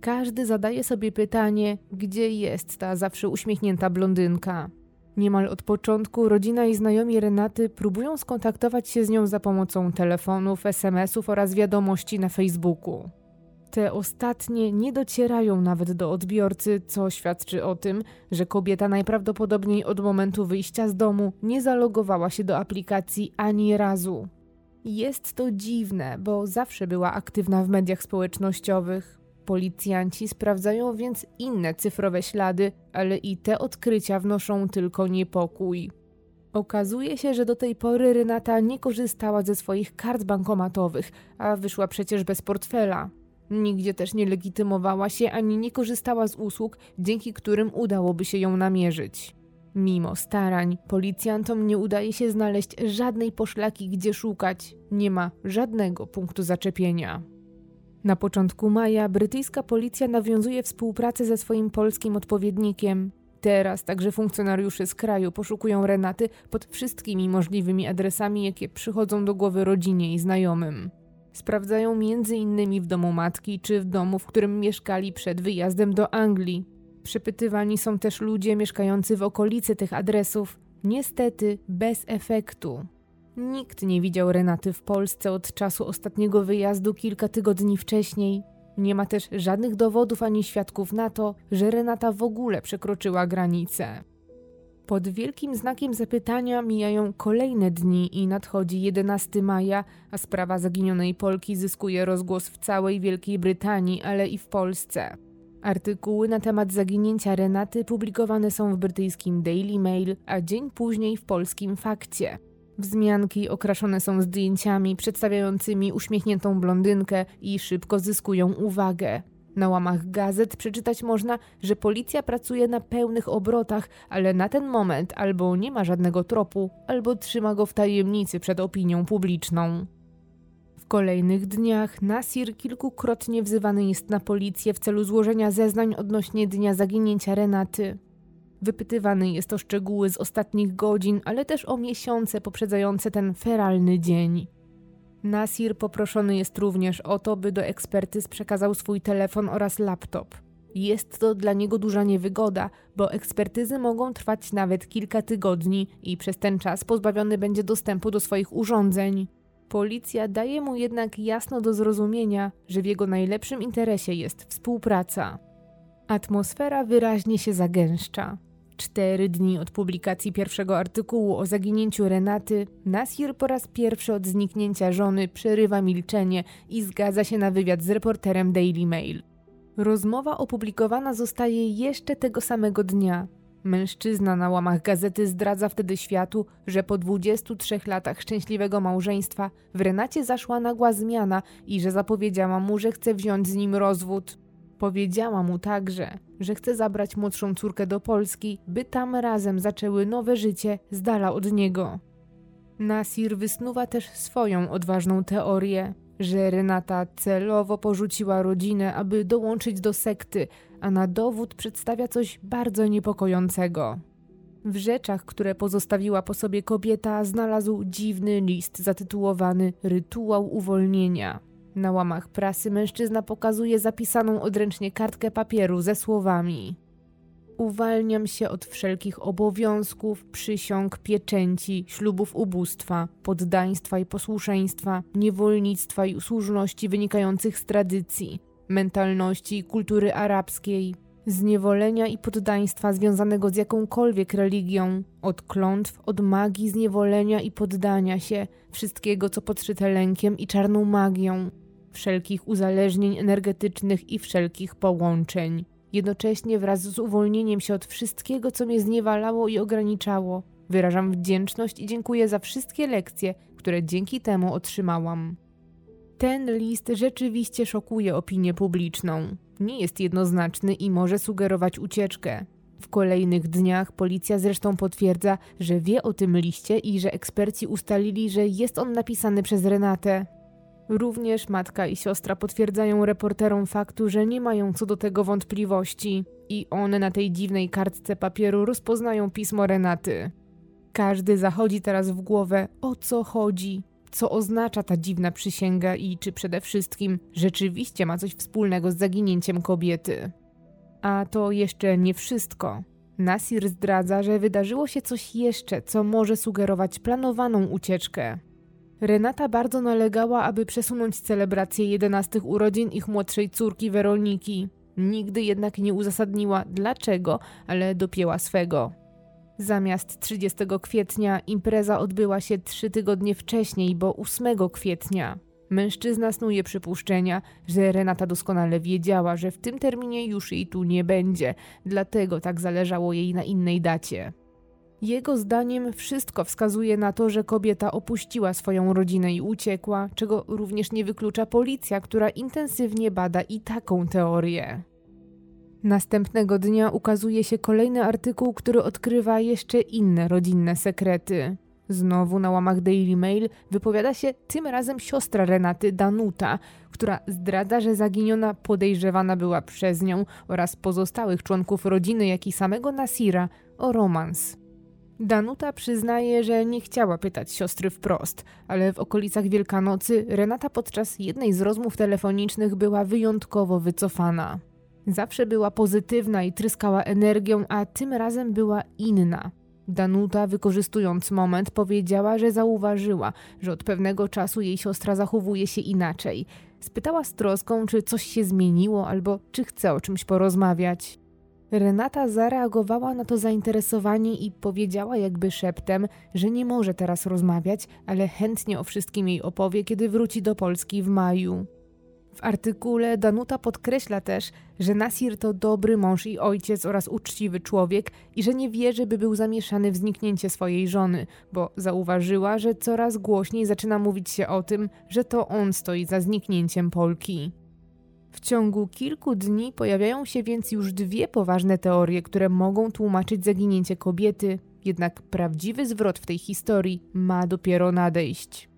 Każdy zadaje sobie pytanie, gdzie jest ta zawsze uśmiechnięta blondynka. Niemal od początku rodzina i znajomi Renaty próbują skontaktować się z nią za pomocą telefonów, SMS-ów oraz wiadomości na Facebooku. Te ostatnie nie docierają nawet do odbiorcy, co świadczy o tym, że kobieta najprawdopodobniej od momentu wyjścia z domu nie zalogowała się do aplikacji ani razu. Jest to dziwne, bo zawsze była aktywna w mediach społecznościowych. Policjanci sprawdzają więc inne cyfrowe ślady, ale i te odkrycia wnoszą tylko niepokój. Okazuje się, że do tej pory Renata nie korzystała ze swoich kart bankomatowych, a wyszła przecież bez portfela. Nigdzie też nie legitymowała się ani nie korzystała z usług, dzięki którym udałoby się ją namierzyć. Mimo starań, policjantom nie udaje się znaleźć żadnej poszlaki, gdzie szukać, nie ma żadnego punktu zaczepienia. Na początku maja brytyjska policja nawiązuje współpracę ze swoim polskim odpowiednikiem. Teraz także funkcjonariusze z kraju poszukują Renaty pod wszystkimi możliwymi adresami, jakie przychodzą do głowy rodzinie i znajomym. Sprawdzają m.in. w domu matki czy w domu, w którym mieszkali przed wyjazdem do Anglii. Przepytywani są też ludzie mieszkający w okolicy tych adresów. Niestety bez efektu. Nikt nie widział Renaty w Polsce od czasu ostatniego wyjazdu kilka tygodni wcześniej. Nie ma też żadnych dowodów ani świadków na to, że Renata w ogóle przekroczyła granicę. Pod wielkim znakiem zapytania mijają kolejne dni i nadchodzi 11 maja, a sprawa zaginionej Polki zyskuje rozgłos w całej Wielkiej Brytanii, ale i w Polsce. Artykuły na temat zaginięcia Renaty publikowane są w brytyjskim Daily Mail, a dzień później w polskim Fakcie. Wzmianki okraszone są zdjęciami przedstawiającymi uśmiechniętą blondynkę i szybko zyskują uwagę. Na łamach gazet przeczytać można, że policja pracuje na pełnych obrotach, ale na ten moment albo nie ma żadnego tropu, albo trzyma go w tajemnicy przed opinią publiczną. W kolejnych dniach Nasir kilkukrotnie wzywany jest na policję w celu złożenia zeznań odnośnie dnia zaginięcia Renaty. Wypytywany jest o szczegóły z ostatnich godzin, ale też o miesiące poprzedzające ten feralny dzień. Nasir poproszony jest również o to, by do ekspertyz przekazał swój telefon oraz laptop. Jest to dla niego duża niewygoda, bo ekspertyzy mogą trwać nawet kilka tygodni i przez ten czas pozbawiony będzie dostępu do swoich urządzeń. Policja daje mu jednak jasno do zrozumienia, że w jego najlepszym interesie jest współpraca. Atmosfera wyraźnie się zagęszcza. Cztery dni od publikacji pierwszego artykułu o zaginięciu Renaty, Nasir po raz pierwszy od zniknięcia żony przerywa milczenie i zgadza się na wywiad z reporterem Daily Mail. Rozmowa opublikowana zostaje jeszcze tego samego dnia. Mężczyzna na łamach gazety zdradza wtedy światu, że po 23 latach szczęśliwego małżeństwa w Renacie zaszła nagła zmiana i że zapowiedziała mu, że chce wziąć z nim rozwód. Powiedziała mu także, że chce zabrać młodszą córkę do Polski, by tam razem zaczęły nowe życie z dala od niego. Nasir wysnuwa też swoją odważną teorię, że Renata celowo porzuciła rodzinę, aby dołączyć do sekty, a na dowód przedstawia coś bardzo niepokojącego. W rzeczach, które pozostawiła po sobie kobieta, znalazł dziwny list zatytułowany Rytuał uwolnienia. Na łamach prasy mężczyzna pokazuje zapisaną odręcznie kartkę papieru ze słowami: Uwalniam się od wszelkich obowiązków, przysiąg, pieczęci, ślubów ubóstwa, poddaństwa i posłuszeństwa, niewolnictwa i usłużności wynikających z tradycji, mentalności i kultury arabskiej, zniewolenia i poddaństwa związanego z jakąkolwiek religią, od klątw, od magii zniewolenia i poddania się, wszystkiego co podszyte lękiem i czarną magią, wszelkich uzależnień energetycznych i wszelkich połączeń. Jednocześnie wraz z uwolnieniem się od wszystkiego, co mnie zniewalało i ograniczało, wyrażam wdzięczność i dziękuję za wszystkie lekcje, które dzięki temu otrzymałam. Ten list rzeczywiście szokuje opinię publiczną. Nie jest jednoznaczny i może sugerować ucieczkę. W kolejnych dniach policja zresztą potwierdza, że wie o tym liście i że eksperci ustalili, że jest on napisany przez Renatę. Również matka i siostra potwierdzają reporterom faktu, że nie mają co do tego wątpliwości i one na tej dziwnej kartce papieru rozpoznają pismo Renaty. Każdy zachodzi teraz w głowę, o co chodzi, co oznacza ta dziwna przysięga i czy przede wszystkim rzeczywiście ma coś wspólnego z zaginięciem kobiety. A to jeszcze nie wszystko. Nasir zdradza, że wydarzyło się coś jeszcze, co może sugerować planowaną ucieczkę. Renata bardzo nalegała, aby przesunąć celebrację 11 urodzin ich młodszej córki Weroniki. Nigdy jednak nie uzasadniła dlaczego, ale dopięła swego. Zamiast 30 kwietnia impreza odbyła się trzy tygodnie wcześniej, bo 8 kwietnia. Mężczyzna snuje przypuszczenia, że Renata doskonale wiedziała, że w tym terminie już jej tu nie będzie, dlatego tak zależało jej na innej dacie. Jego zdaniem wszystko wskazuje na to, że kobieta opuściła swoją rodzinę i uciekła, czego również nie wyklucza policja, która intensywnie bada i taką teorię. Następnego dnia ukazuje się kolejny artykuł, który odkrywa jeszcze inne rodzinne sekrety. Znowu na łamach Daily Mail wypowiada się tym razem siostra Renaty, Danuta, która zdradza, że zaginiona podejrzewana była przez nią oraz pozostałych członków rodziny, jak i samego Nasira o romans. Danuta przyznaje, że nie chciała pytać siostry wprost, ale w okolicach Wielkanocy Renata podczas jednej z rozmów telefonicznych była wyjątkowo wycofana. Zawsze była pozytywna i tryskała energią, a tym razem była inna. Danuta, wykorzystując moment, powiedziała, że zauważyła, że od pewnego czasu jej siostra zachowuje się inaczej. Spytała z troską, czy coś się zmieniło albo czy chce o czymś porozmawiać. Renata zareagowała na to zainteresowanie i powiedziała jakby szeptem, że nie może teraz rozmawiać, ale chętnie o wszystkim jej opowie, kiedy wróci do Polski w maju. W artykule Danuta podkreśla też, że Nasir to dobry mąż i ojciec oraz uczciwy człowiek i że nie wierzy, by był zamieszany w zniknięcie swojej żony, bo zauważyła, że coraz głośniej zaczyna mówić się o tym, że to on stoi za zniknięciem Polki. W ciągu kilku dni pojawiają się więc już dwie poważne teorie, które mogą tłumaczyć zaginięcie kobiety, jednak prawdziwy zwrot w tej historii ma dopiero nadejść.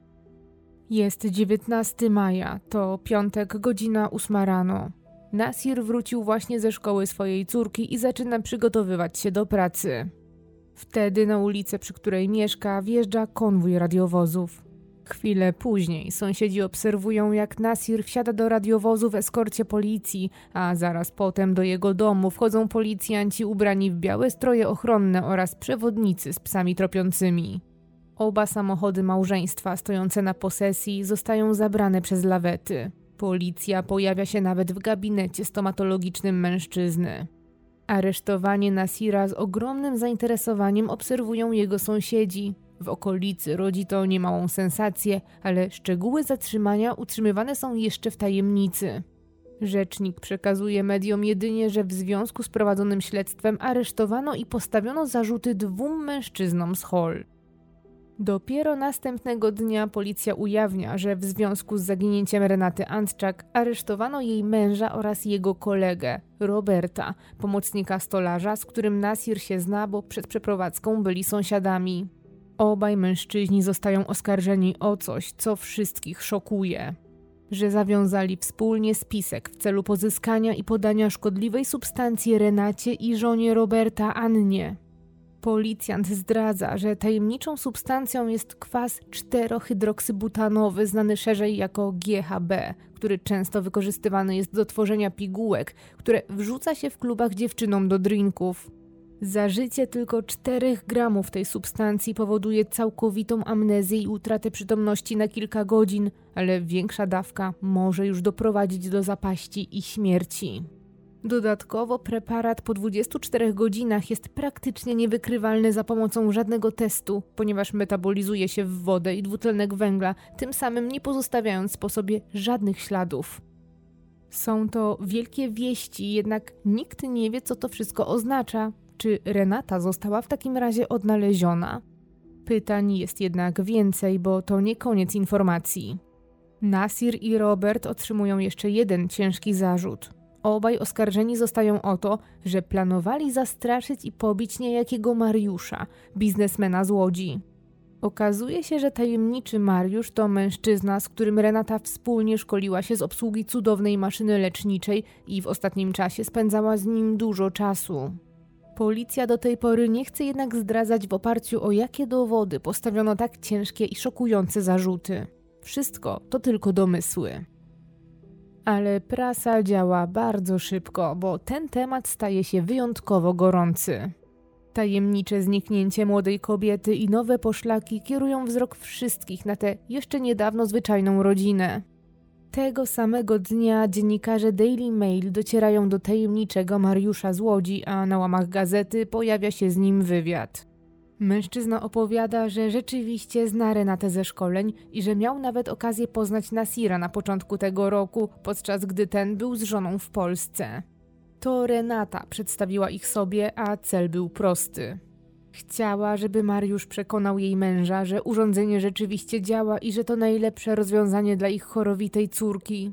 Jest 19 maja, to piątek, godzina 8 rano. Nasir wrócił właśnie ze szkoły swojej córki i zaczyna przygotowywać się do pracy. Wtedy na ulicę, przy której mieszka, wjeżdża konwój radiowozów. Chwilę później sąsiedzi obserwują, jak Nasir wsiada do radiowozu w eskorcie policji, a zaraz potem do jego domu wchodzą policjanci ubrani w białe stroje ochronne oraz przewodnicy z psami tropiącymi. Oba samochody małżeństwa stojące na posesji zostają zabrane przez lawety. Policja pojawia się nawet w gabinecie stomatologicznym mężczyzny. Aresztowanie Nasira z ogromnym zainteresowaniem obserwują jego sąsiedzi. W okolicy rodzi to niemałą sensację, ale szczegóły zatrzymania utrzymywane są jeszcze w tajemnicy. Rzecznik przekazuje mediom jedynie, że w związku z prowadzonym śledztwem aresztowano i postawiono zarzuty dwóm mężczyznom z Hall. Dopiero następnego dnia policja ujawnia, że w związku z zaginięciem Renaty Antczak aresztowano jej męża oraz jego kolegę, Roberta, pomocnika stolarza, z którym Nasir się zna, bo przed przeprowadzką byli sąsiadami. Obaj mężczyźni zostają oskarżeni o coś, co wszystkich szokuje. Że zawiązali wspólnie spisek w celu pozyskania i podania szkodliwej substancji Renacie i żonie Roberta Annie. Policjant zdradza, że tajemniczą substancją jest kwas 4-hydroksybutanowy, znany szerzej jako GHB, który często wykorzystywany jest do tworzenia pigułek, które wrzuca się w klubach dziewczynom do drinków. Zażycie tylko 4 gramów tej substancji powoduje całkowitą amnezję i utratę przytomności na kilka godzin, ale większa dawka może już doprowadzić do zapaści i śmierci. Dodatkowo preparat po 24 godzinach jest praktycznie niewykrywalny za pomocą żadnego testu, ponieważ metabolizuje się w wodę i dwutlenek węgla, tym samym nie pozostawiając po sobie żadnych śladów. Są to wielkie wieści, jednak nikt nie wie, co to wszystko oznacza. Czy Renata została w takim razie odnaleziona? Pytań jest jednak więcej, bo to nie koniec informacji. Nasir i Robert otrzymują jeszcze jeden ciężki zarzut. Obaj oskarżeni zostają o to, że planowali zastraszyć i pobić niejakiego Mariusza, biznesmena z Łodzi. Okazuje się, że tajemniczy Mariusz to mężczyzna, z którym Renata wspólnie szkoliła się z obsługi cudownej maszyny leczniczej i w ostatnim czasie spędzała z nim dużo czasu. Policja do tej pory nie chce jednak zdradzać w oparciu o jakie dowody postawiono tak ciężkie i szokujące zarzuty. Wszystko to tylko domysły. Ale prasa działa bardzo szybko, bo ten temat staje się wyjątkowo gorący. Tajemnicze zniknięcie młodej kobiety i nowe poszlaki kierują wzrok wszystkich na tę jeszcze niedawno zwyczajną rodzinę. Tego samego dnia dziennikarze Daily Mail docierają do tajemniczego Mariusza z Łodzi, a na łamach gazety pojawia się z nim wywiad. Mężczyzna opowiada, że rzeczywiście zna Renatę ze szkoleń i że miał nawet okazję poznać Nasira na początku tego roku, podczas gdy ten był z żoną w Polsce. To Renata przedstawiła ich sobie, a cel był prosty. Chciała, żeby Mariusz przekonał jej męża, że urządzenie rzeczywiście działa i że to najlepsze rozwiązanie dla ich chorowitej córki.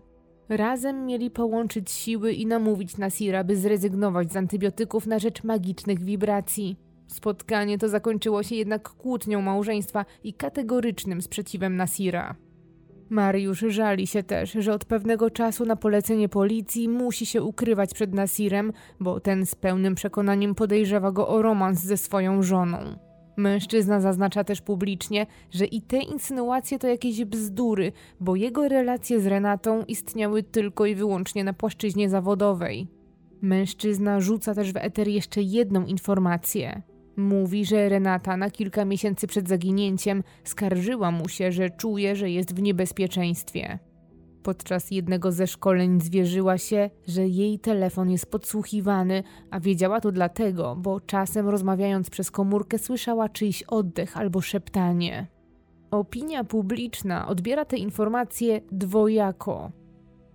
Razem mieli połączyć siły i namówić Nasira, by zrezygnować z antybiotyków na rzecz magicznych wibracji. Spotkanie to zakończyło się jednak kłótnią małżeństwa i kategorycznym sprzeciwem Nasira. Mariusz żali się też, że od pewnego czasu na polecenie policji musi się ukrywać przed Nasirem, bo ten z pełnym przekonaniem podejrzewa go o romans ze swoją żoną. Mężczyzna zaznacza też publicznie, że i te insynuacje to jakieś bzdury, bo jego relacje z Renatą istniały tylko i wyłącznie na płaszczyźnie zawodowej. Mężczyzna rzuca też w eter jeszcze jedną informację. Mówi, że Renata na kilka miesięcy przed zaginięciem skarżyła mu się, że czuje, że jest w niebezpieczeństwie. Podczas jednego ze szkoleń zwierzyła się, że jej telefon jest podsłuchiwany, a wiedziała to dlatego, bo czasem rozmawiając przez komórkę słyszała czyjś oddech albo szeptanie. Opinia publiczna odbiera te informacje dwojako.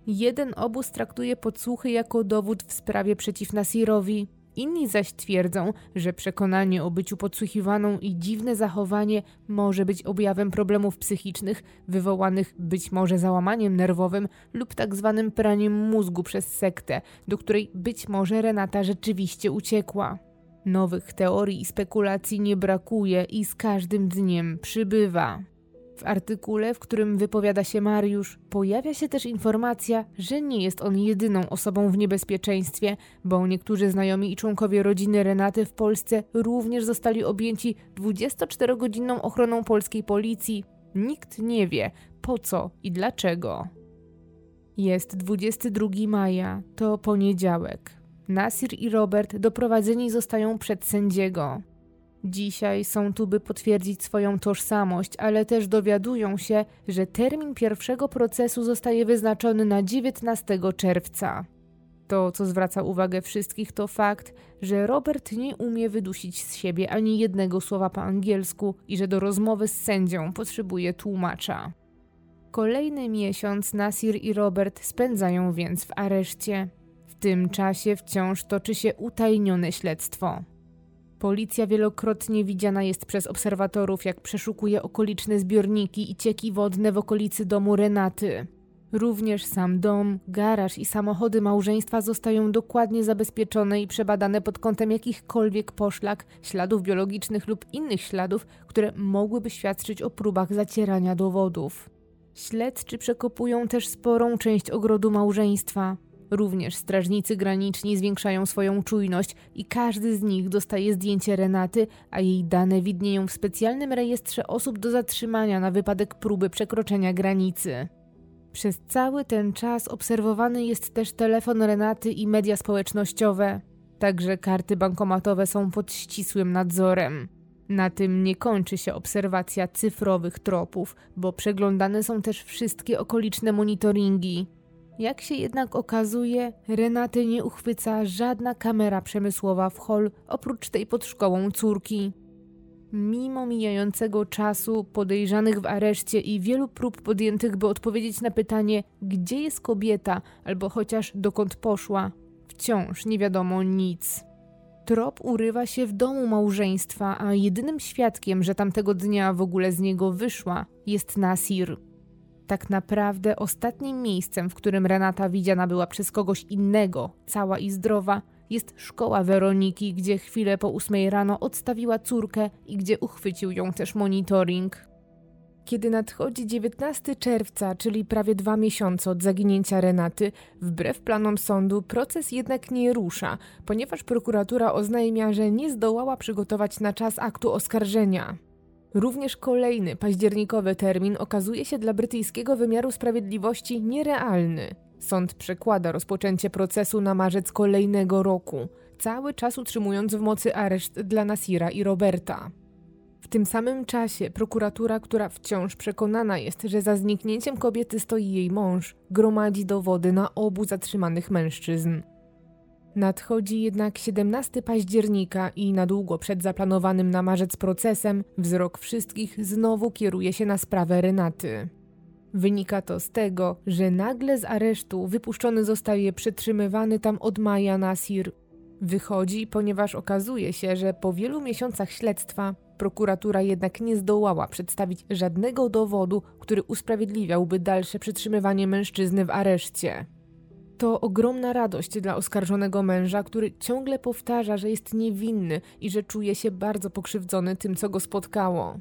Jeden obóz traktuje podsłuchy jako dowód w sprawie przeciw Nasirowi, Inni zaś twierdzą, że przekonanie o byciu podsłuchiwaną i dziwne zachowanie może być objawem problemów psychicznych wywołanych być może załamaniem nerwowym lub tak zwanym praniem mózgu przez sektę, do której być może Renata rzeczywiście uciekła. Nowych teorii i spekulacji nie brakuje i z każdym dniem przybywa. W artykule, w którym wypowiada się Mariusz, pojawia się też informacja, że nie jest on jedyną osobą w niebezpieczeństwie, bo niektórzy znajomi i członkowie rodziny Renaty w Polsce również zostali objęci 24-godzinną ochroną polskiej policji. Nikt nie wie po co i dlaczego. Jest 22 maja, to poniedziałek. Nasir i Robert doprowadzeni zostają przed sędziego. Dzisiaj są tu, by potwierdzić swoją tożsamość, ale też dowiadują się, że termin pierwszego procesu zostaje wyznaczony na 19 czerwca. To, co zwraca uwagę wszystkich, to fakt, że Robert nie umie wydusić z siebie ani jednego słowa po angielsku i że do rozmowy z sędzią potrzebuje tłumacza. Kolejny miesiąc Nasir i Robert spędzają więc w areszcie. W tym czasie wciąż toczy się utajnione śledztwo. Policja wielokrotnie widziana jest przez obserwatorów, jak przeszukuje okoliczne zbiorniki i cieki wodne w okolicy domu Renaty. Również sam dom, garaż i samochody małżeństwa zostają dokładnie zabezpieczone i przebadane pod kątem jakichkolwiek poszlak, śladów biologicznych lub innych śladów, które mogłyby świadczyć o próbach zacierania dowodów. Śledczy przekopują też sporą część ogrodu małżeństwa. Również strażnicy graniczni zwiększają swoją czujność i każdy z nich dostaje zdjęcie Renaty, a jej dane widnieją w specjalnym rejestrze osób do zatrzymania na wypadek próby przekroczenia granicy. Przez cały ten czas obserwowany jest też telefon Renaty i media społecznościowe. Także karty bankomatowe są pod ścisłym nadzorem. Na tym nie kończy się obserwacja cyfrowych tropów, bo przeglądane są też wszystkie okoliczne monitoringi. Jak się jednak okazuje, Renaty nie uchwyca żadna kamera przemysłowa w hol oprócz tej pod szkołą córki. Mimo mijającego czasu, podejrzanych w areszcie i wielu prób podjętych, by odpowiedzieć na pytanie, gdzie jest kobieta, albo chociaż dokąd poszła, wciąż nie wiadomo nic. Trop urywa się w domu małżeństwa, a jedynym świadkiem, że tamtego dnia w ogóle z niego wyszła, jest Nasir. Tak naprawdę ostatnim miejscem, w którym Renata widziana była przez kogoś innego, cała i zdrowa, jest szkoła Weroniki, gdzie chwilę po ósmej rano odstawiła córkę i gdzie uchwycił ją też monitoring. Kiedy nadchodzi 19 czerwca, czyli prawie dwa miesiące od zaginięcia Renaty, wbrew planom sądu proces jednak nie rusza, ponieważ prokuratura oznajmia, że nie zdołała przygotować na czas aktu oskarżenia. Również kolejny październikowy termin okazuje się dla brytyjskiego wymiaru sprawiedliwości nierealny. Sąd przekłada rozpoczęcie procesu na marzec kolejnego roku, cały czas utrzymując w mocy areszt dla Nasira i Roberta. W tym samym czasie prokuratura, która wciąż przekonana jest, że za zniknięciem kobiety stoi jej mąż, gromadzi dowody na obu zatrzymanych mężczyzn. Nadchodzi jednak 17 października i na długo przed zaplanowanym na marzec procesem wzrok wszystkich znowu kieruje się na sprawę Renaty. Wynika to z tego, że nagle z aresztu wypuszczony zostaje przetrzymywany tam od maja Nasir. Wychodzi, ponieważ okazuje się, że po wielu miesiącach śledztwa prokuratura jednak nie zdołała przedstawić żadnego dowodu, który usprawiedliwiałby dalsze przetrzymywanie mężczyzny w areszcie. To ogromna radość dla oskarżonego męża, który ciągle powtarza, że jest niewinny i że czuje się bardzo pokrzywdzony tym, co go spotkało.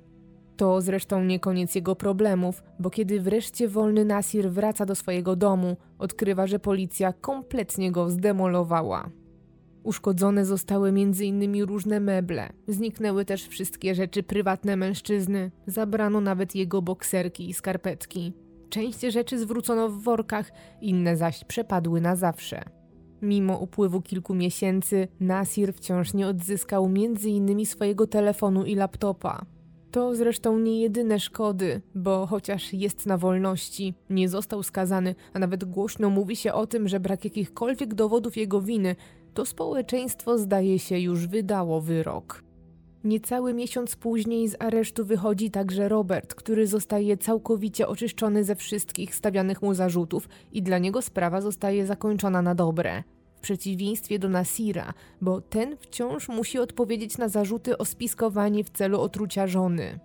To zresztą nie koniec jego problemów, bo kiedy wreszcie wolny Nasir wraca do swojego domu, odkrywa, że policja kompletnie go zdemolowała. Uszkodzone zostały m.in. różne meble, zniknęły też wszystkie rzeczy prywatne mężczyzny, zabrano nawet jego bokserki i skarpetki. Część rzeczy zwrócono w workach, inne zaś przepadły na zawsze. Mimo upływu kilku miesięcy, Nasir wciąż nie odzyskał m.in. swojego telefonu i laptopa. To zresztą nie jedyne szkody, bo chociaż jest na wolności, nie został skazany, a nawet głośno mówi się o tym, że brak jakichkolwiek dowodów jego winy, to społeczeństwo zdaje się już wydało wyrok. Niecały miesiąc później z aresztu wychodzi także Robert, który zostaje całkowicie oczyszczony ze wszystkich stawianych mu zarzutów i dla niego sprawa zostaje zakończona na dobre. W przeciwieństwie do Nasira, bo ten wciąż musi odpowiedzieć na zarzuty o spiskowanie w celu otrucia żony.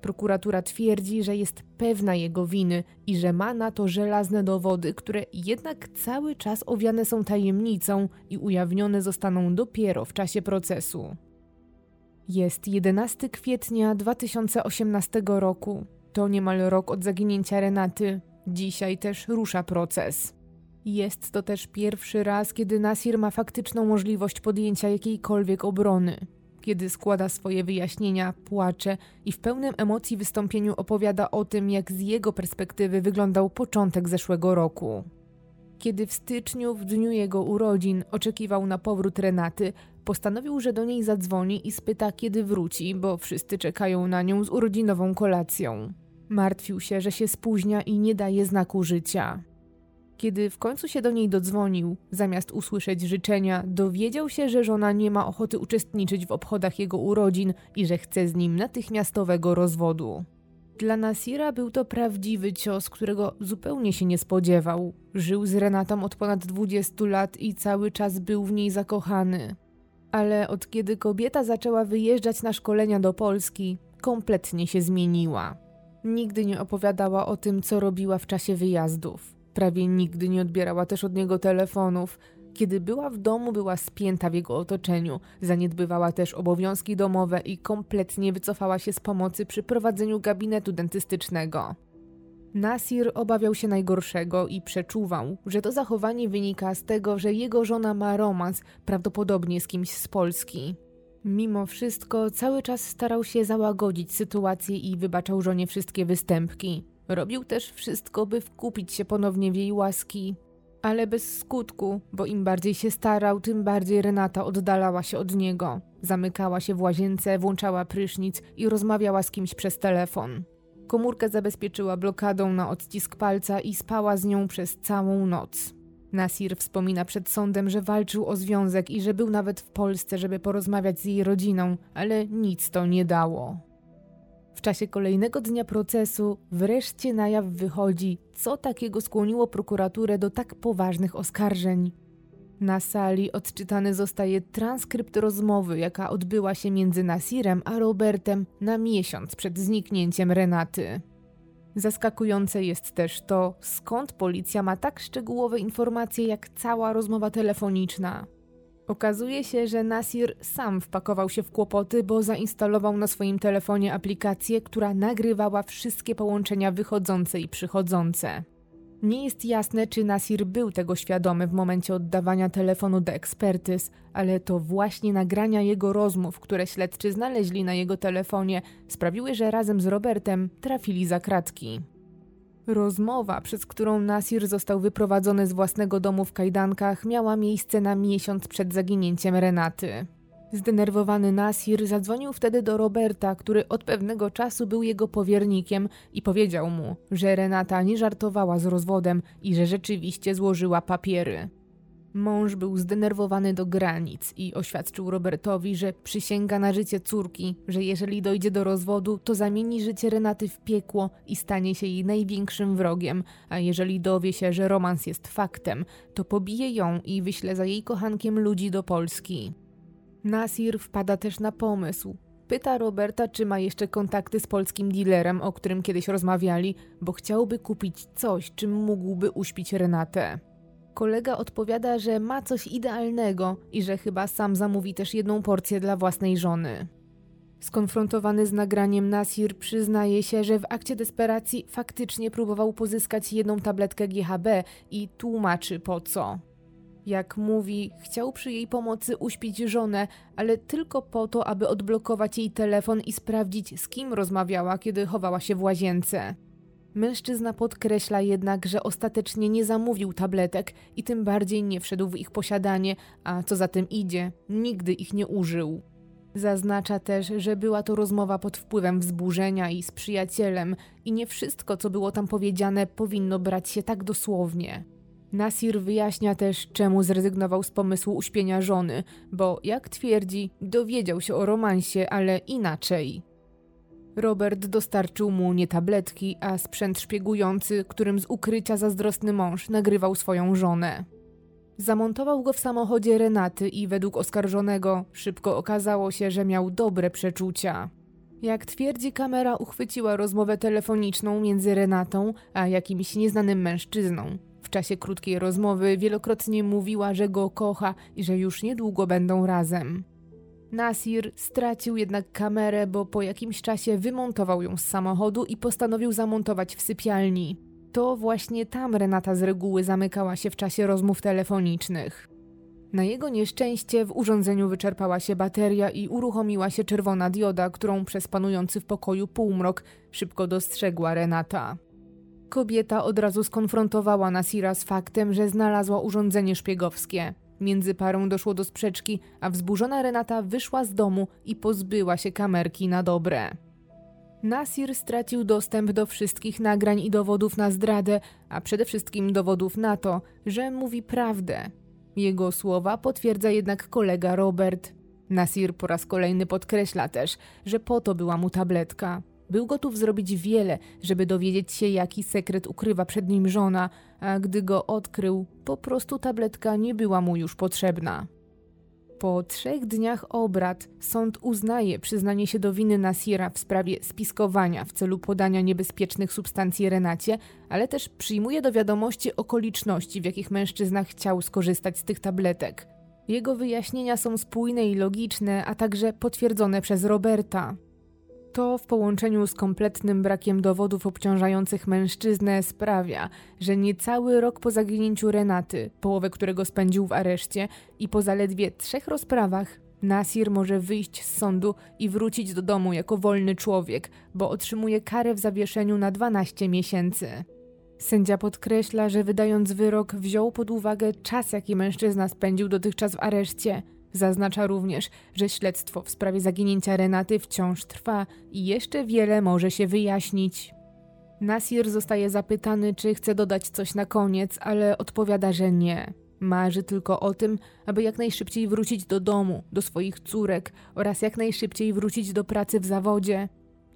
Prokuratura twierdzi, że jest pewna jego winy i że ma na to żelazne dowody, które jednak cały czas owiane są tajemnicą i ujawnione zostaną dopiero w czasie procesu. Jest 11 kwietnia 2018 roku. To niemal rok od zaginięcia Renaty. Dzisiaj też rusza proces. Jest to też pierwszy raz, kiedy Nasir ma faktyczną możliwość podjęcia jakiejkolwiek obrony. Kiedy składa swoje wyjaśnienia, płacze i w pełnym emocji wystąpieniu opowiada o tym, jak z jego perspektywy wyglądał początek zeszłego roku. Kiedy w styczniu, w dniu jego urodzin, oczekiwał na powrót Renaty, postanowił, że do niej zadzwoni i spyta, kiedy wróci, bo wszyscy czekają na nią z urodzinową kolacją. Martwił się, że się spóźnia i nie daje znaku życia. Kiedy w końcu się do niej dodzwonił, zamiast usłyszeć życzenia, dowiedział się, że żona nie ma ochoty uczestniczyć w obchodach jego urodzin i że chce z nim natychmiastowego rozwodu. Dla Nasira był to prawdziwy cios, którego zupełnie się nie spodziewał. Żył z Renatą od ponad 20 lat i cały czas był w niej zakochany. Ale od kiedy kobieta zaczęła wyjeżdżać na szkolenia do Polski, kompletnie się zmieniła. Nigdy nie opowiadała o tym, co robiła w czasie wyjazdów. Prawie nigdy nie odbierała też od niego telefonów. Kiedy była w domu, była spięta w jego otoczeniu, zaniedbywała też obowiązki domowe i kompletnie wycofała się z pomocy przy prowadzeniu gabinetu dentystycznego. Nasir obawiał się najgorszego i przeczuwał, że to zachowanie wynika z tego, że jego żona ma romans, prawdopodobnie z kimś z Polski. Mimo wszystko cały czas starał się załagodzić sytuację i wybaczał żonie wszystkie występki. Robił też wszystko, by wkupić się ponownie w jej łaski, ale bez skutku, bo im bardziej się starał, tym bardziej Renata oddalała się od niego. Zamykała się w łazience, włączała prysznic i rozmawiała z kimś przez telefon. Komórkę zabezpieczyła blokadą na odcisk palca i spała z nią przez całą noc. Nasir wspomina przed sądem, że walczył o związek i że był nawet w Polsce, żeby porozmawiać z jej rodziną, ale nic to nie dało. W czasie kolejnego dnia procesu wreszcie na jaw wychodzi, co takiego skłoniło prokuraturę do tak poważnych oskarżeń. Na sali odczytany zostaje transkrypt rozmowy, jaka odbyła się między Nasirem a Robertem na miesiąc przed zniknięciem Renaty. Zaskakujące jest też to, skąd policja ma tak szczegółowe informacje jak cała rozmowa telefoniczna. Okazuje się, że Nasir sam wpakował się w kłopoty, bo zainstalował na swoim telefonie aplikację, która nagrywała wszystkie połączenia wychodzące i przychodzące. Nie jest jasne, czy Nasir był tego świadomy w momencie oddawania telefonu do ekspertyz, ale to właśnie nagrania jego rozmów, które śledczy znaleźli na jego telefonie, sprawiły, że razem z Robertem trafili za kratki. Rozmowa, przez którą Nasir został wyprowadzony z własnego domu w kajdankach, miała miejsce na miesiąc przed zaginięciem Renaty. Zdenerwowany Nasir zadzwonił wtedy do Roberta, który od pewnego czasu był jego powiernikiem i powiedział mu, że Renata nie żartowała z rozwodem i że rzeczywiście złożyła papiery. Mąż był zdenerwowany do granic i oświadczył Robertowi, że przysięga na życie córki, że jeżeli dojdzie do rozwodu, to zamieni życie Renaty w piekło i stanie się jej największym wrogiem, a jeżeli dowie się, że romans jest faktem, to pobije ją i wyśle za jej kochankiem ludzi do Polski. Nasir wpada też na pomysł. Pyta Roberta, czy ma jeszcze kontakty z polskim dealerem, o którym kiedyś rozmawiali, bo chciałby kupić coś, czym mógłby uśpić Renatę. Kolega odpowiada, że ma coś idealnego i że chyba sam zamówi też jedną porcję dla własnej żony. Skonfrontowany z nagraniem Nasir przyznaje się, że w akcie desperacji faktycznie próbował pozyskać jedną tabletkę GHB i tłumaczy po co. Jak mówi, chciał przy jej pomocy uśpić żonę, ale tylko po to, aby odblokować jej telefon i sprawdzić, z kim rozmawiała, kiedy chowała się w łazience. Mężczyzna podkreśla jednak, że ostatecznie nie zamówił tabletek i tym bardziej nie wszedł w ich posiadanie, a co za tym idzie, nigdy ich nie użył. Zaznacza też, że była to rozmowa pod wpływem wzburzenia i z przyjacielem, i nie wszystko, co było tam powiedziane, powinno brać się tak dosłownie. Nasir wyjaśnia też, czemu zrezygnował z pomysłu uśpienia żony, bo jak twierdzi, dowiedział się o romansie, ale inaczej. Robert dostarczył mu nie tabletki, a sprzęt szpiegujący, którym z ukrycia zazdrosny mąż nagrywał swoją żonę. Zamontował go w samochodzie Renaty i według oskarżonego szybko okazało się, że miał dobre przeczucia. Jak twierdzi kamera, uchwyciła rozmowę telefoniczną między Renatą a jakimś nieznanym mężczyzną. Czasie krótkiej rozmowy wielokrotnie mówiła, że go kocha i że już niedługo będą razem. Nasir stracił jednak kamerę, bo po jakimś czasie wymontował ją z samochodu i postanowił zamontować w sypialni. To właśnie tam Renata z reguły zamykała się w czasie rozmów telefonicznych. Na jego nieszczęście w urządzeniu wyczerpała się bateria i uruchomiła się czerwona dioda, którą przez panujący w pokoju półmrok szybko dostrzegła Renata. Kobieta od razu skonfrontowała Nasira z faktem, że znalazła urządzenie szpiegowskie. Między parą doszło do sprzeczki, a wzburzona Renata wyszła z domu i pozbyła się kamerki na dobre. Nasir stracił dostęp do wszystkich nagrań i dowodów na zdradę, a przede wszystkim dowodów na to, że mówi prawdę. Jego słowa potwierdza jednak kolega Robert. Nasir po raz kolejny podkreśla też, że po to była mu tabletka. Był gotów zrobić wiele, żeby dowiedzieć się, jaki sekret ukrywa przed nim żona, a gdy go odkrył, po prostu tabletka nie była mu już potrzebna. Po trzech dniach obrad sąd uznaje przyznanie się do winy Nasira w sprawie spiskowania w celu podania niebezpiecznych substancji Renacie, ale też przyjmuje do wiadomości okoliczności, w jakich mężczyzna chciał skorzystać z tych tabletek. Jego wyjaśnienia są spójne i logiczne, a także potwierdzone przez Roberta. To w połączeniu z kompletnym brakiem dowodów obciążających mężczyznę sprawia, że niecały rok po zaginięciu Renaty, połowę którego spędził w areszcie, i po zaledwie trzech rozprawach, Nasir może wyjść z sądu i wrócić do domu jako wolny człowiek, bo otrzymuje karę w zawieszeniu na 12 miesięcy. Sędzia podkreśla, że wydając wyrok wziął pod uwagę czas, jaki mężczyzna spędził dotychczas w areszcie – Zaznacza również, że śledztwo w sprawie zaginięcia Renaty wciąż trwa i jeszcze wiele może się wyjaśnić. Nasir zostaje zapytany, czy chce dodać coś na koniec, ale odpowiada, że nie. Marzy tylko o tym, aby jak najszybciej wrócić do domu, do swoich córek oraz jak najszybciej wrócić do pracy w zawodzie.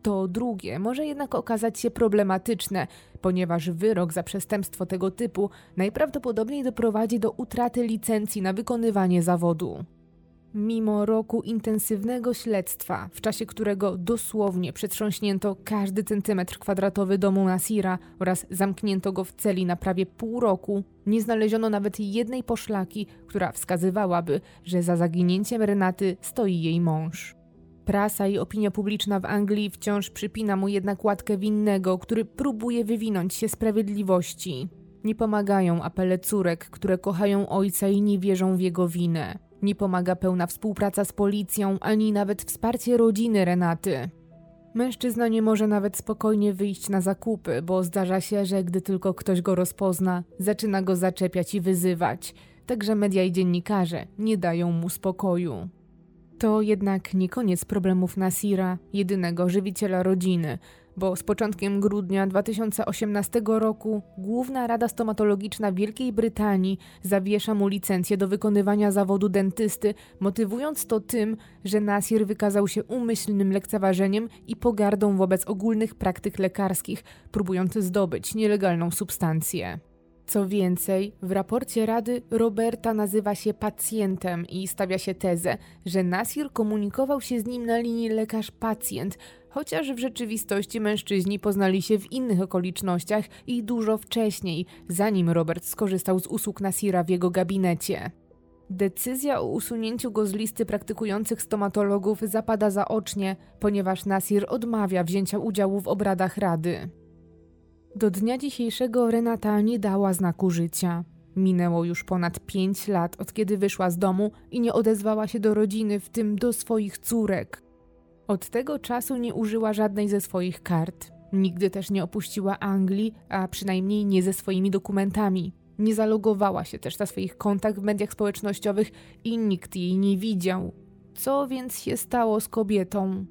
To drugie może jednak okazać się problematyczne, ponieważ wyrok za przestępstwo tego typu najprawdopodobniej doprowadzi do utraty licencji na wykonywanie zawodu. Mimo roku intensywnego śledztwa, w czasie którego dosłownie przetrząśnięto każdy centymetr kwadratowy domu Nasira oraz zamknięto go w celi na prawie pół roku, nie znaleziono nawet jednej poszlaki, która wskazywałaby, że za zaginięciem Renaty stoi jej mąż. Prasa i opinia publiczna w Anglii wciąż przypina mu jednak łatkę winnego, który próbuje wywinąć się sprawiedliwości. Nie pomagają apele córek, które kochają ojca i nie wierzą w jego winę. Nie pomaga pełna współpraca z policją, ani nawet wsparcie rodziny Renaty. Mężczyzna nie może nawet spokojnie wyjść na zakupy, bo zdarza się, że gdy tylko ktoś go rozpozna, zaczyna go zaczepiać i wyzywać. Także media i dziennikarze nie dają mu spokoju. To jednak nie koniec problemów Nasira, jedynego żywiciela rodziny, bo z początkiem grudnia 2018 roku Główna Rada Stomatologiczna Wielkiej Brytanii zawiesza mu licencję do wykonywania zawodu dentysty, motywując to tym, że Nasir wykazał się umyślnym lekceważeniem i pogardą wobec ogólnych praktyk lekarskich, próbując zdobyć nielegalną substancję. Co więcej, w raporcie Rady Roberta nazywa się pacjentem i stawia się tezę, że Nasir komunikował się z nim na linii lekarz-pacjent, chociaż w rzeczywistości mężczyźni poznali się w innych okolicznościach i dużo wcześniej, zanim Robert skorzystał z usług Nasira w jego gabinecie. Decyzja o usunięciu go z listy praktykujących stomatologów zapada zaocznie, ponieważ Nasir odmawia wzięcia udziału w obradach Rady. Do dnia dzisiejszego Renata nie dała znaku życia. Minęło już ponad pięć lat, od kiedy wyszła z domu i nie odezwała się do rodziny, w tym do swoich córek. Od tego czasu nie użyła żadnej ze swoich kart. Nigdy też nie opuściła Anglii, a przynajmniej nie ze swoimi dokumentami. Nie zalogowała się też na swoich kontach w mediach społecznościowych i nikt jej nie widział. Co więc się stało z kobietą?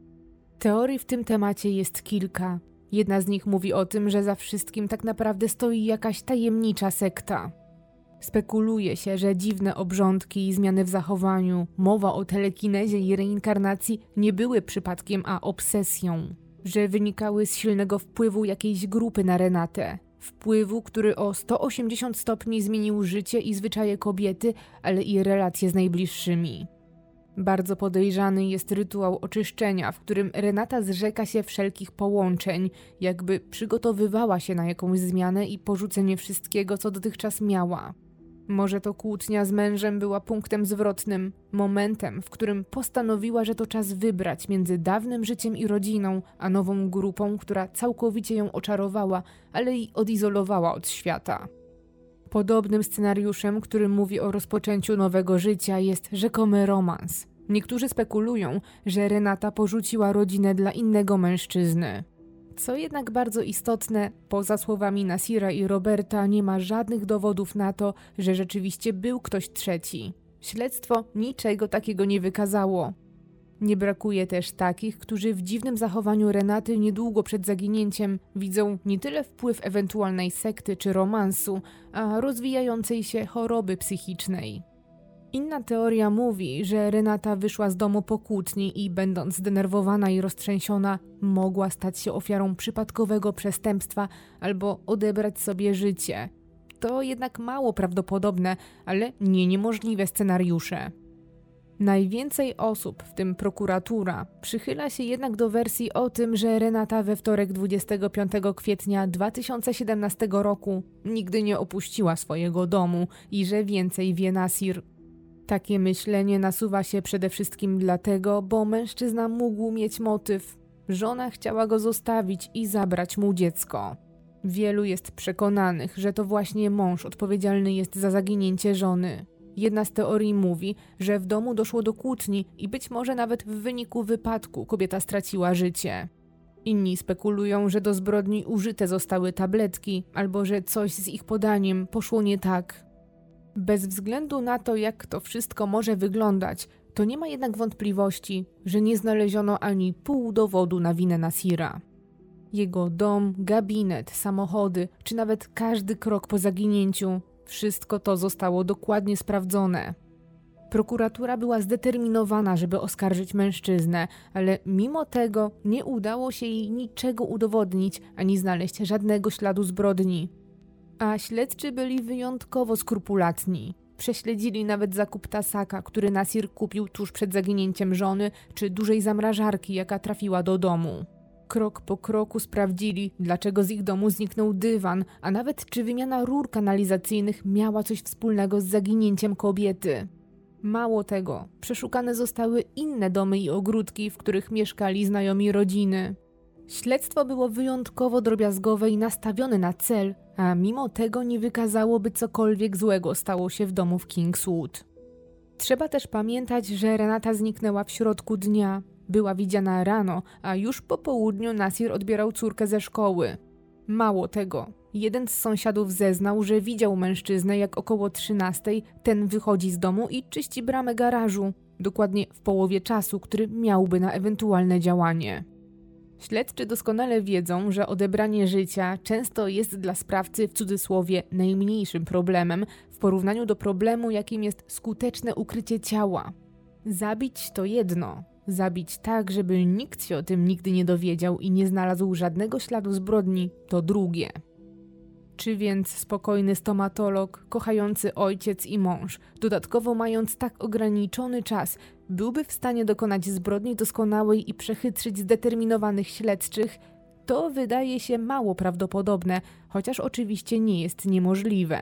Teorii w tym temacie jest kilka. Jedna z nich mówi o tym, że za wszystkim tak naprawdę stoi jakaś tajemnicza sekta. Spekuluje się, że dziwne obrządki i zmiany w zachowaniu, mowa o telekinezie i reinkarnacji nie były przypadkiem, a obsesją. Że wynikały z silnego wpływu jakiejś grupy na Renatę. Wpływu, który o 180 stopni zmienił życie i zwyczaje kobiety, ale i relacje z najbliższymi. Bardzo podejrzany jest rytuał oczyszczenia, w którym Renata zrzeka się wszelkich połączeń, jakby przygotowywała się na jakąś zmianę i porzucenie wszystkiego, co dotychczas miała. Może to kłótnia z mężem była punktem zwrotnym, momentem, w którym postanowiła, że to czas wybrać między dawnym życiem i rodziną, a nową grupą, która całkowicie ją oczarowała, ale i odizolowała od świata. Podobnym scenariuszem, który mówi o rozpoczęciu nowego życia, jest rzekomy romans. Niektórzy spekulują, że Renata porzuciła rodzinę dla innego mężczyzny. Co jednak bardzo istotne, poza słowami Nasira i Roberta nie ma żadnych dowodów na to, że rzeczywiście był ktoś trzeci. Śledztwo niczego takiego nie wykazało. Nie brakuje też takich, którzy w dziwnym zachowaniu Renaty niedługo przed zaginięciem widzą nie tyle wpływ ewentualnej sekty czy romansu, a rozwijającej się choroby psychicznej. Inna teoria mówi, że Renata wyszła z domu po kłótni i będąc zdenerwowana i roztrzęsiona, mogła stać się ofiarą przypadkowego przestępstwa albo odebrać sobie życie. To jednak mało prawdopodobne, ale nie niemożliwe scenariusze. Najwięcej osób, w tym prokuratura, przychyla się jednak do wersji o tym, że Renata we wtorek 25 kwietnia 2017 roku nigdy nie opuściła swojego domu i że więcej wie Nasir. Takie myślenie nasuwa się przede wszystkim dlatego, bo mężczyzna mógł mieć motyw. Żona chciała go zostawić i zabrać mu dziecko. Wielu jest przekonanych, że to właśnie mąż odpowiedzialny jest za zaginięcie żony. Jedna z teorii mówi, że w domu doszło do kłótni i być może nawet w wyniku wypadku kobieta straciła życie. Inni spekulują, że do zbrodni użyte zostały tabletki, albo że coś z ich podaniem poszło nie tak. Bez względu na to, jak to wszystko może wyglądać, to nie ma jednak wątpliwości, że nie znaleziono ani pół dowodu na winę Nasira. Jego dom, gabinet, samochody, czy nawet każdy krok po zaginięciu wszystko to zostało dokładnie sprawdzone. Prokuratura była zdeterminowana, żeby oskarżyć mężczyznę, ale mimo tego nie udało się jej niczego udowodnić ani znaleźć żadnego śladu zbrodni. A śledczy byli wyjątkowo skrupulatni. Prześledzili nawet zakup tasaka, który Nasir kupił tuż przed zaginięciem żony, czy dużej zamrażarki, jaka trafiła do domu. Krok po kroku sprawdzili, dlaczego z ich domu zniknął dywan, a nawet czy wymiana rur kanalizacyjnych miała coś wspólnego z zaginięciem kobiety. Mało tego, przeszukane zostały inne domy i ogródki, w których mieszkali znajomi rodziny. Śledztwo było wyjątkowo drobiazgowe i nastawione na cel, a mimo tego nie wykazało, by cokolwiek złego stało się w domu w Kingswood. Trzeba też pamiętać, że Renata zniknęła w środku dnia. Była widziana rano, a już po południu Nasir odbierał córkę ze szkoły. Mało tego, jeden z sąsiadów zeznał, że widział mężczyznę, jak około 13 ten wychodzi z domu i czyści bramę garażu, dokładnie w połowie czasu, który miałby na ewentualne działanie. Śledczy doskonale wiedzą, że odebranie życia często jest dla sprawcy w cudzysłowie najmniejszym problemem w porównaniu do problemu, jakim jest skuteczne ukrycie ciała. Zabić to jedno, zabić tak, żeby nikt się o tym nigdy nie dowiedział i nie znalazł żadnego śladu zbrodni, to drugie. Czy więc spokojny stomatolog, kochający ojciec i mąż, dodatkowo mając tak ograniczony czas, byłby w stanie dokonać zbrodni doskonałej i przechytrzyć zdeterminowanych śledczych, to wydaje się mało prawdopodobne, chociaż oczywiście nie jest niemożliwe.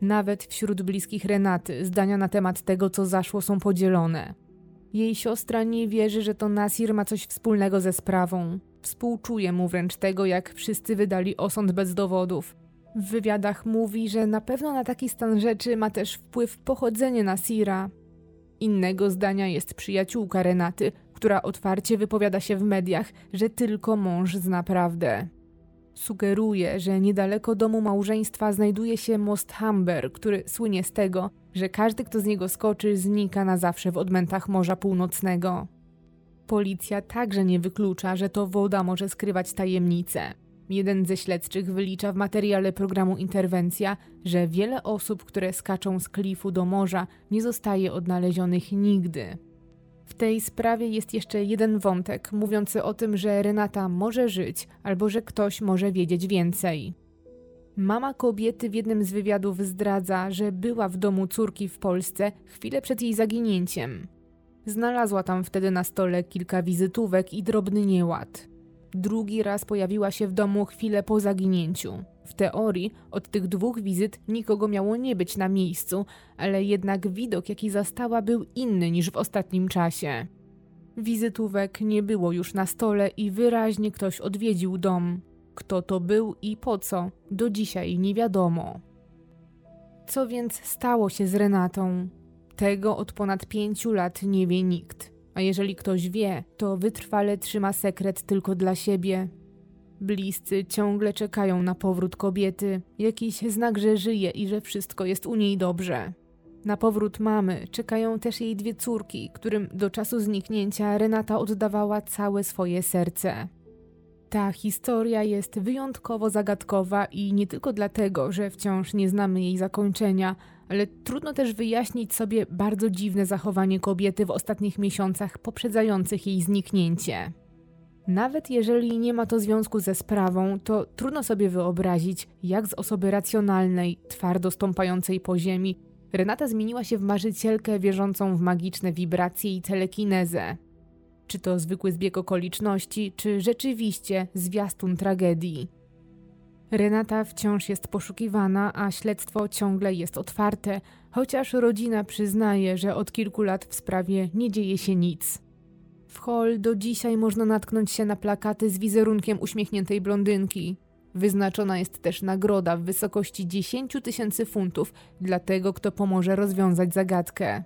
Nawet wśród bliskich Renaty zdania na temat tego, co zaszło, są podzielone. Jej siostra nie wierzy, że to Nasir ma coś wspólnego ze sprawą. Współczuje mu wręcz tego, jak wszyscy wydali osąd bez dowodów. W wywiadach mówi, że na pewno na taki stan rzeczy ma też wpływ pochodzenie Nasira. Innego zdania jest przyjaciółka Renaty, która otwarcie wypowiada się w mediach, że tylko mąż zna prawdę. Sugeruje, że niedaleko domu małżeństwa znajduje się most Humber, który słynie z tego, że każdy, kto z niego skoczy, znika na zawsze w odmętach Morza Północnego. Policja także nie wyklucza, że to woda może skrywać tajemnice. Jeden ze śledczych wylicza w materiale programu Interwencja, że wiele osób, które skaczą z klifu do morza, nie zostaje odnalezionych nigdy. W tej sprawie jest jeszcze jeden wątek mówiący o tym, że Renata może żyć albo że ktoś może wiedzieć więcej. Mama kobiety w jednym z wywiadów zdradza, że była w domu córki w Polsce chwilę przed jej zaginięciem. Znalazła tam wtedy na stole kilka wizytówek i drobny nieład. Drugi raz pojawiła się w domu chwilę po zaginięciu. W teorii od tych dwóch wizyt nikogo miało nie być na miejscu, ale jednak widok, jaki zastała, był inny niż w ostatnim czasie. Wizytówek nie było już na stole i wyraźnie ktoś odwiedził dom. Kto to był i po co, do dzisiaj nie wiadomo. Co więc stało się z Renatą? Tego od ponad pięciu lat nie wie nikt. A jeżeli ktoś wie, to wytrwale trzyma sekret tylko dla siebie. Bliscy ciągle czekają na powrót kobiety, jakiś znak, że żyje i że wszystko jest u niej dobrze. Na powrót mamy czekają też jej dwie córki, którym do czasu zniknięcia Renata oddawała całe swoje serce. Ta historia jest wyjątkowo zagadkowa i nie tylko dlatego, że wciąż nie znamy jej zakończenia, ale trudno też wyjaśnić sobie bardzo dziwne zachowanie kobiety w ostatnich miesiącach poprzedzających jej zniknięcie. Nawet jeżeli nie ma to związku ze sprawą, to trudno sobie wyobrazić, jak z osoby racjonalnej, twardo stąpającej po ziemi, Renata zmieniła się w marzycielkę wierzącą w magiczne wibracje i telekinezę. Czy to zwykły zbieg okoliczności, czy rzeczywiście zwiastun tragedii. Renata wciąż jest poszukiwana, a śledztwo ciągle jest otwarte, chociaż rodzina przyznaje, że od kilku lat w sprawie nie dzieje się nic. W hall do dzisiaj można natknąć się na plakaty z wizerunkiem uśmiechniętej blondynki. Wyznaczona jest też nagroda w wysokości 10 tysięcy funtów dla tego, kto pomoże rozwiązać zagadkę.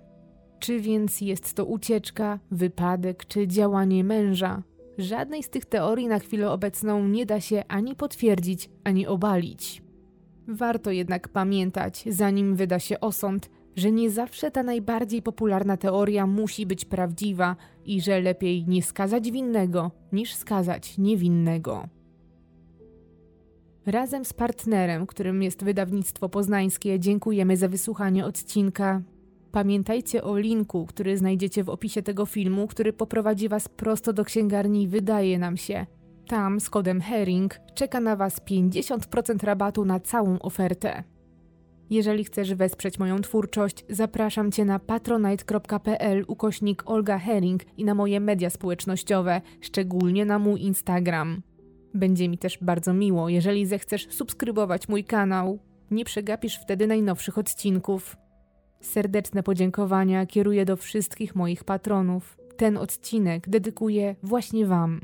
Czy więc jest to ucieczka, wypadek czy działanie męża? Żadnej z tych teorii na chwilę obecną nie da się ani potwierdzić, ani obalić. Warto jednak pamiętać, zanim wyda się osąd, że nie zawsze ta najbardziej popularna teoria musi być prawdziwa i że lepiej nie skazać winnego niż skazać niewinnego. Razem z partnerem, którym jest wydawnictwo poznańskie, dziękujemy za wysłuchanie odcinka. Pamiętajcie o linku, który znajdziecie w opisie tego filmu, który poprowadzi Was prosto do księgarni Wydaje nam się. Tam z kodem HERING czeka na Was 50% rabatu na całą ofertę. Jeżeli chcesz wesprzeć moją twórczość, zapraszam Cię na patronite.pl ukośnik Olga Herring i na moje media społecznościowe, szczególnie na mój Instagram. Będzie mi też bardzo miło, jeżeli zechcesz subskrybować mój kanał. Nie przegapisz wtedy najnowszych odcinków. Serdeczne podziękowania kieruję do wszystkich moich patronów. Ten odcinek dedykuję właśnie Wam.